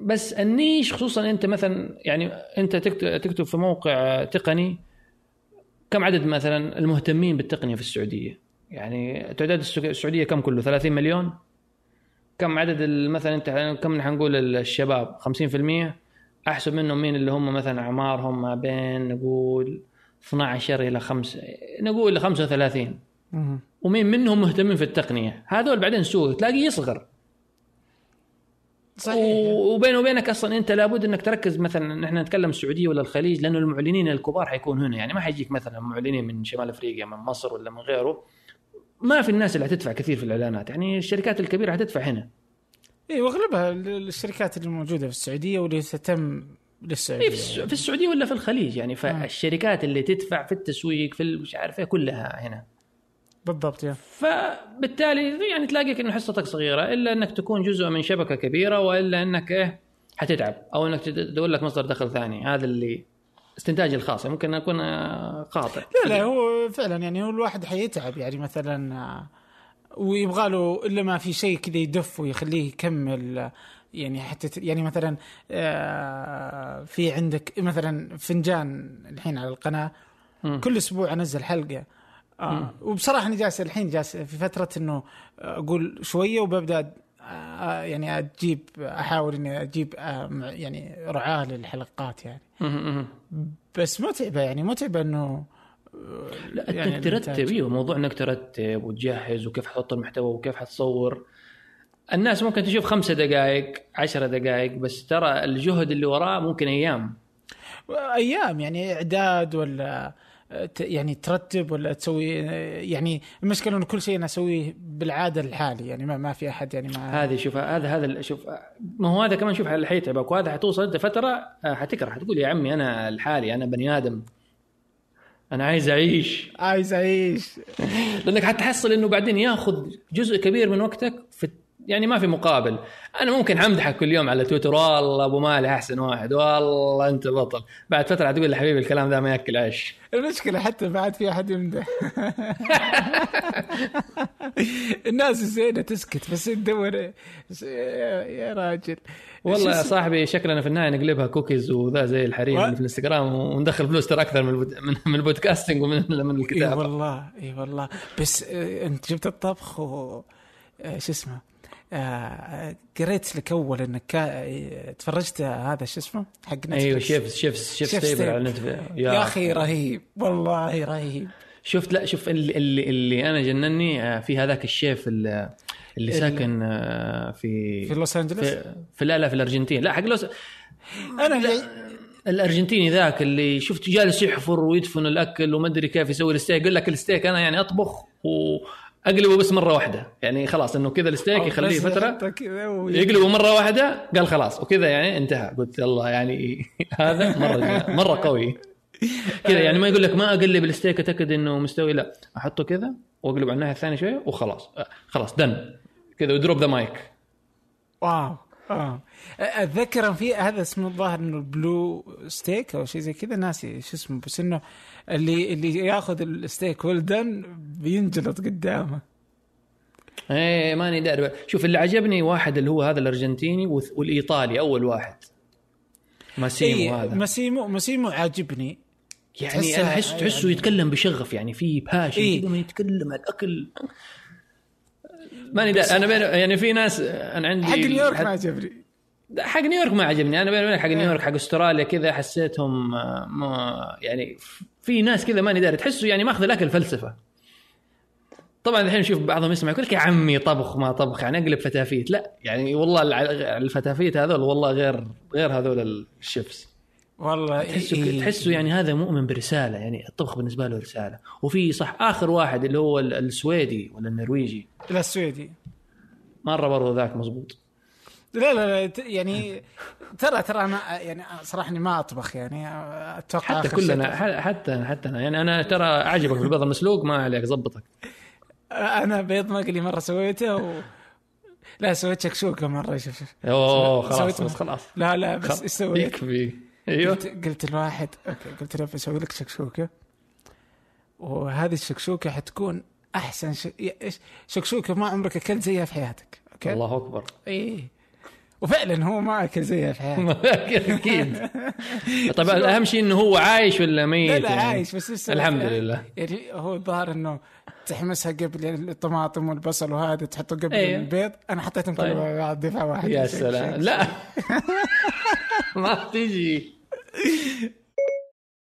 S2: بس النيش خصوصا أنت مثلا يعني أنت تكت- تكتب في موقع تقني كم عدد مثلا المهتمين بالتقنية في السعودية؟ يعني تعداد السع- السعودية كم كله؟ 30 مليون؟ كم عدد مثلا انت كم حنقول الشباب؟ 50% أحسب منهم مين اللي هم مثلا اعمارهم ما بين نقول 12 إلى 5 نقول إلى 35
S1: مهم.
S2: ومين منهم مهتمين في التقنية؟ هذول بعدين سوق تلاقيه يصغر.
S1: صحيح.
S2: وبينه وبينك أصلا أنت لابد إنك تركز مثلا نحن نتكلم السعودية ولا الخليج لأنه المعلنين الكبار حيكونوا هنا. يعني ما حيجيك مثلا معلنين من شمال أفريقيا من مصر ولا من غيره. ما في الناس اللي حتدفع كثير في الإعلانات. يعني الشركات الكبيرة حتدفع هنا.
S1: اي وأغلبها ال- الشركات اللي موجودة في السعودية واللي تهتم للسعودية.
S2: إيه في الس- في السعودية ولا في الخليج يعني؟ فالشركات اللي تدفع في التسويق في مش عارف إيه كلها هنا.
S1: بالضبط يا.
S2: فبالتالي يعني تلاقيك إنه حصتك صغيرة إلا إنك تكون جزء من شبكة كبيرة وإلا إنك إيه حتتعب أو إنك تدور لك مصدر دخل ثاني. هذا اللي استنتاجي الخاص ممكن أكون آه، خاطئ.
S1: لا لا هو فعلا يعني هو الواحد حيتعب يعني مثلا آه، ويبغى له إلا ما في شيء كذا يدف ويخليه يكمل يعني حتى يعني مثلا آه، في عندك مثلا فنجان الحين على
S2: القناة.
S1: كل أسبوع أنزل حلقة آه وبصراحة أنا جالس الحين جالس في فترة إنه أقول شوية وببدأ آه يعني أجيب أحاول إني أجيب يعني رعاة للحلقات يعني. بس متعبة يعني متعبة إنه
S2: لا
S1: يعني
S2: انك ترتب. إيوه موضوع إنك ترتب وتجهز وكيف حتحط المحتوى وكيف حتصور الناس ممكن تشوف خمسة دقائق عشرة دقائق بس ترى الجهد اللي وراه ممكن أيام.
S1: أيام يعني إعداد ولا يعني ترتب ولا تسوي يعني المشكلة إنه كل شيء أنا أسويه بالعادة لحالي يعني ما, ما في أحد يعني ما
S2: هذه شوف هذا هذا شوف ما هو هذا كمان شوف حيتعبك وهذا حتوصل أنت فترة آه، حتكره حتقول يا عمي أنا لحالي أنا بني آدم. أنا عايز أعيش.
S1: عايز أعيش.
S2: لأنك حتحصل إنه بعدين ياخذ جزء كبير من وقتك في يعني ما في مقابل. أنا ممكن أمدحك كل يوم على تويتر والله أبو مالي أحسن واحد والله أنت بطل. بعد فترة حتقول لي حبيبي الكلام ذا ما يأكل عيش.
S1: المشكلة حتى ما عاد في أحد يمدح. الناس زينة تسكت بس تدور يا راجل.
S2: والله يا صاحبي شكلنا في النهاية نقلبها كوكيز وذا زي الحريم اللي في الإنستغرام وندخل فلوس ترى أكثر من من, ال podcasting ومن من
S1: إي
S2: الكتابة.
S1: والله إي والله. بس آه، أنت جبت الطبخ و آه، شو اسمه؟ آه، قريت لك أول إنك آه، تفرجت هذا شو اسمه؟ حق نتفلكس
S2: أيوه Chef Chef
S1: Chef
S2: Chef's
S1: Table.
S2: على نتفلكس
S1: يا أخي رهيب والله رهيب.
S2: شفت لا شوف اللي اللي, اللي أنا جنني آه، في هذاك الشيف اللي, اللي
S1: ال-
S2: ساكن في
S1: في لوس أنجلوس؟
S2: في, في لا لا في الأرجنتين. لا حق لوس
S1: أنا جاي
S2: الأرجنتيني ذاك اللي شفت جالس يحفر ويدفن الأكل وما أدري كيف يسوي الستيك. يقول لك الستيك أنا يعني أطبخ واقلبه بس مرة واحدة. يعني خلاص إنه كذا الستيك يخليه
S1: فترة.
S2: يقلبه مرة واحدة قال خلاص. وكذا يعني انتهى. قلت الله يعني هذا مرة مرة قوي. كذا يعني ما يقول لك ما أقلب الستيك أتأكد إنه مستوي. لا أحطه كذا واقلب على الناحية الثانية شوية وخلاص. آه، خلاص done كذا و drop the
S1: mic wow آه أتذكر في هذا اسمه الظاهر إنه ال blue steak أو شيء زي كذا. ناسي شو اسمه بس إنه اللي اللي ياخذ الستيك ولدن بينجلط قدامه.
S2: إيه ماني داري. شوف اللي عجبني واحد اللي هو هذا الأرجنتيني والإيطالي أول واحد. ماسيمو
S1: إيه
S2: هذا.
S1: ماسيمو ماسيمو عاجبني.
S2: يعني أنا احس تحسه يتكلم بشغف يعني في passion
S1: إيه.
S2: كذا يتكلم عن الأكل. ماني دا أنا يعني في ناس أنا عندي
S1: حق نيويورك ما عجبني.
S2: حق نيويورك ما عجبني. أنا بيني وبين حق نيويورك حق أستراليا كذا حسيتهم آه، ما يعني في ناس كذا ماني داري. تحسوا يعني ماخذ الأكل فلسفة. طبعا الحين نشوف بعضهم يسمع يقول لك يا عمي طبخ ما طبخ يعني أقلب فتافيت. لا يعني والله الفتافيت هذول والله غير غير هذول الشيفس
S1: والله
S2: تحسوا
S1: إيه.
S2: تحسوا يعني هذا مؤمن برسالة يعني الطبخ بالنسبة له رسالة. وفي صح آخر واحد اللي هو ال- السويدي ولا النرويجي.
S1: لا السويدي.
S2: مرة برضو ذاك مزبوط
S1: لا لا لا يعني ترى ترى أنا يعني صراحة اني ما أطبخ يعني أتوقع
S2: حتى كلنا
S1: شيء-
S2: ح- حتى حتى أنا يعني أنا ترى أعجبك بالبيض المسلوق ما عليك زبطك.
S1: أنا بيض مقلي مرة سويته و... لا سويت شكشوكه مرة شوف شوف. أوه
S2: خلاص بس خلاص
S1: لا لا بس. إيش سويت؟
S2: يكفي. أيوه.
S1: قلت, قلت الواحد okay قلت له بسوي لك شكشوكه وهذه الشكشوكه حتكون أحسن ش... شكشوكه ما عمرك أكلت زيها في حياتك okay؟
S2: الله أكبر.
S1: إيه. وفعلا هو ما اكل زيها في حياته
S2: أكيد طيب أهم شيء إنه هو عايش ولا ميت
S1: لا لا
S2: يعني؟
S1: عايش بس سويت؟
S2: الحمد لله
S1: يعني هو الظاهر إنه تحمسها قبل الطماطم والبصل وهذا تحطه قبل
S2: أيه.
S1: البيض أنا حطيتهم
S2: طيب.
S1: كلهم دفعه واحدة
S2: يا سلام لا ما تجي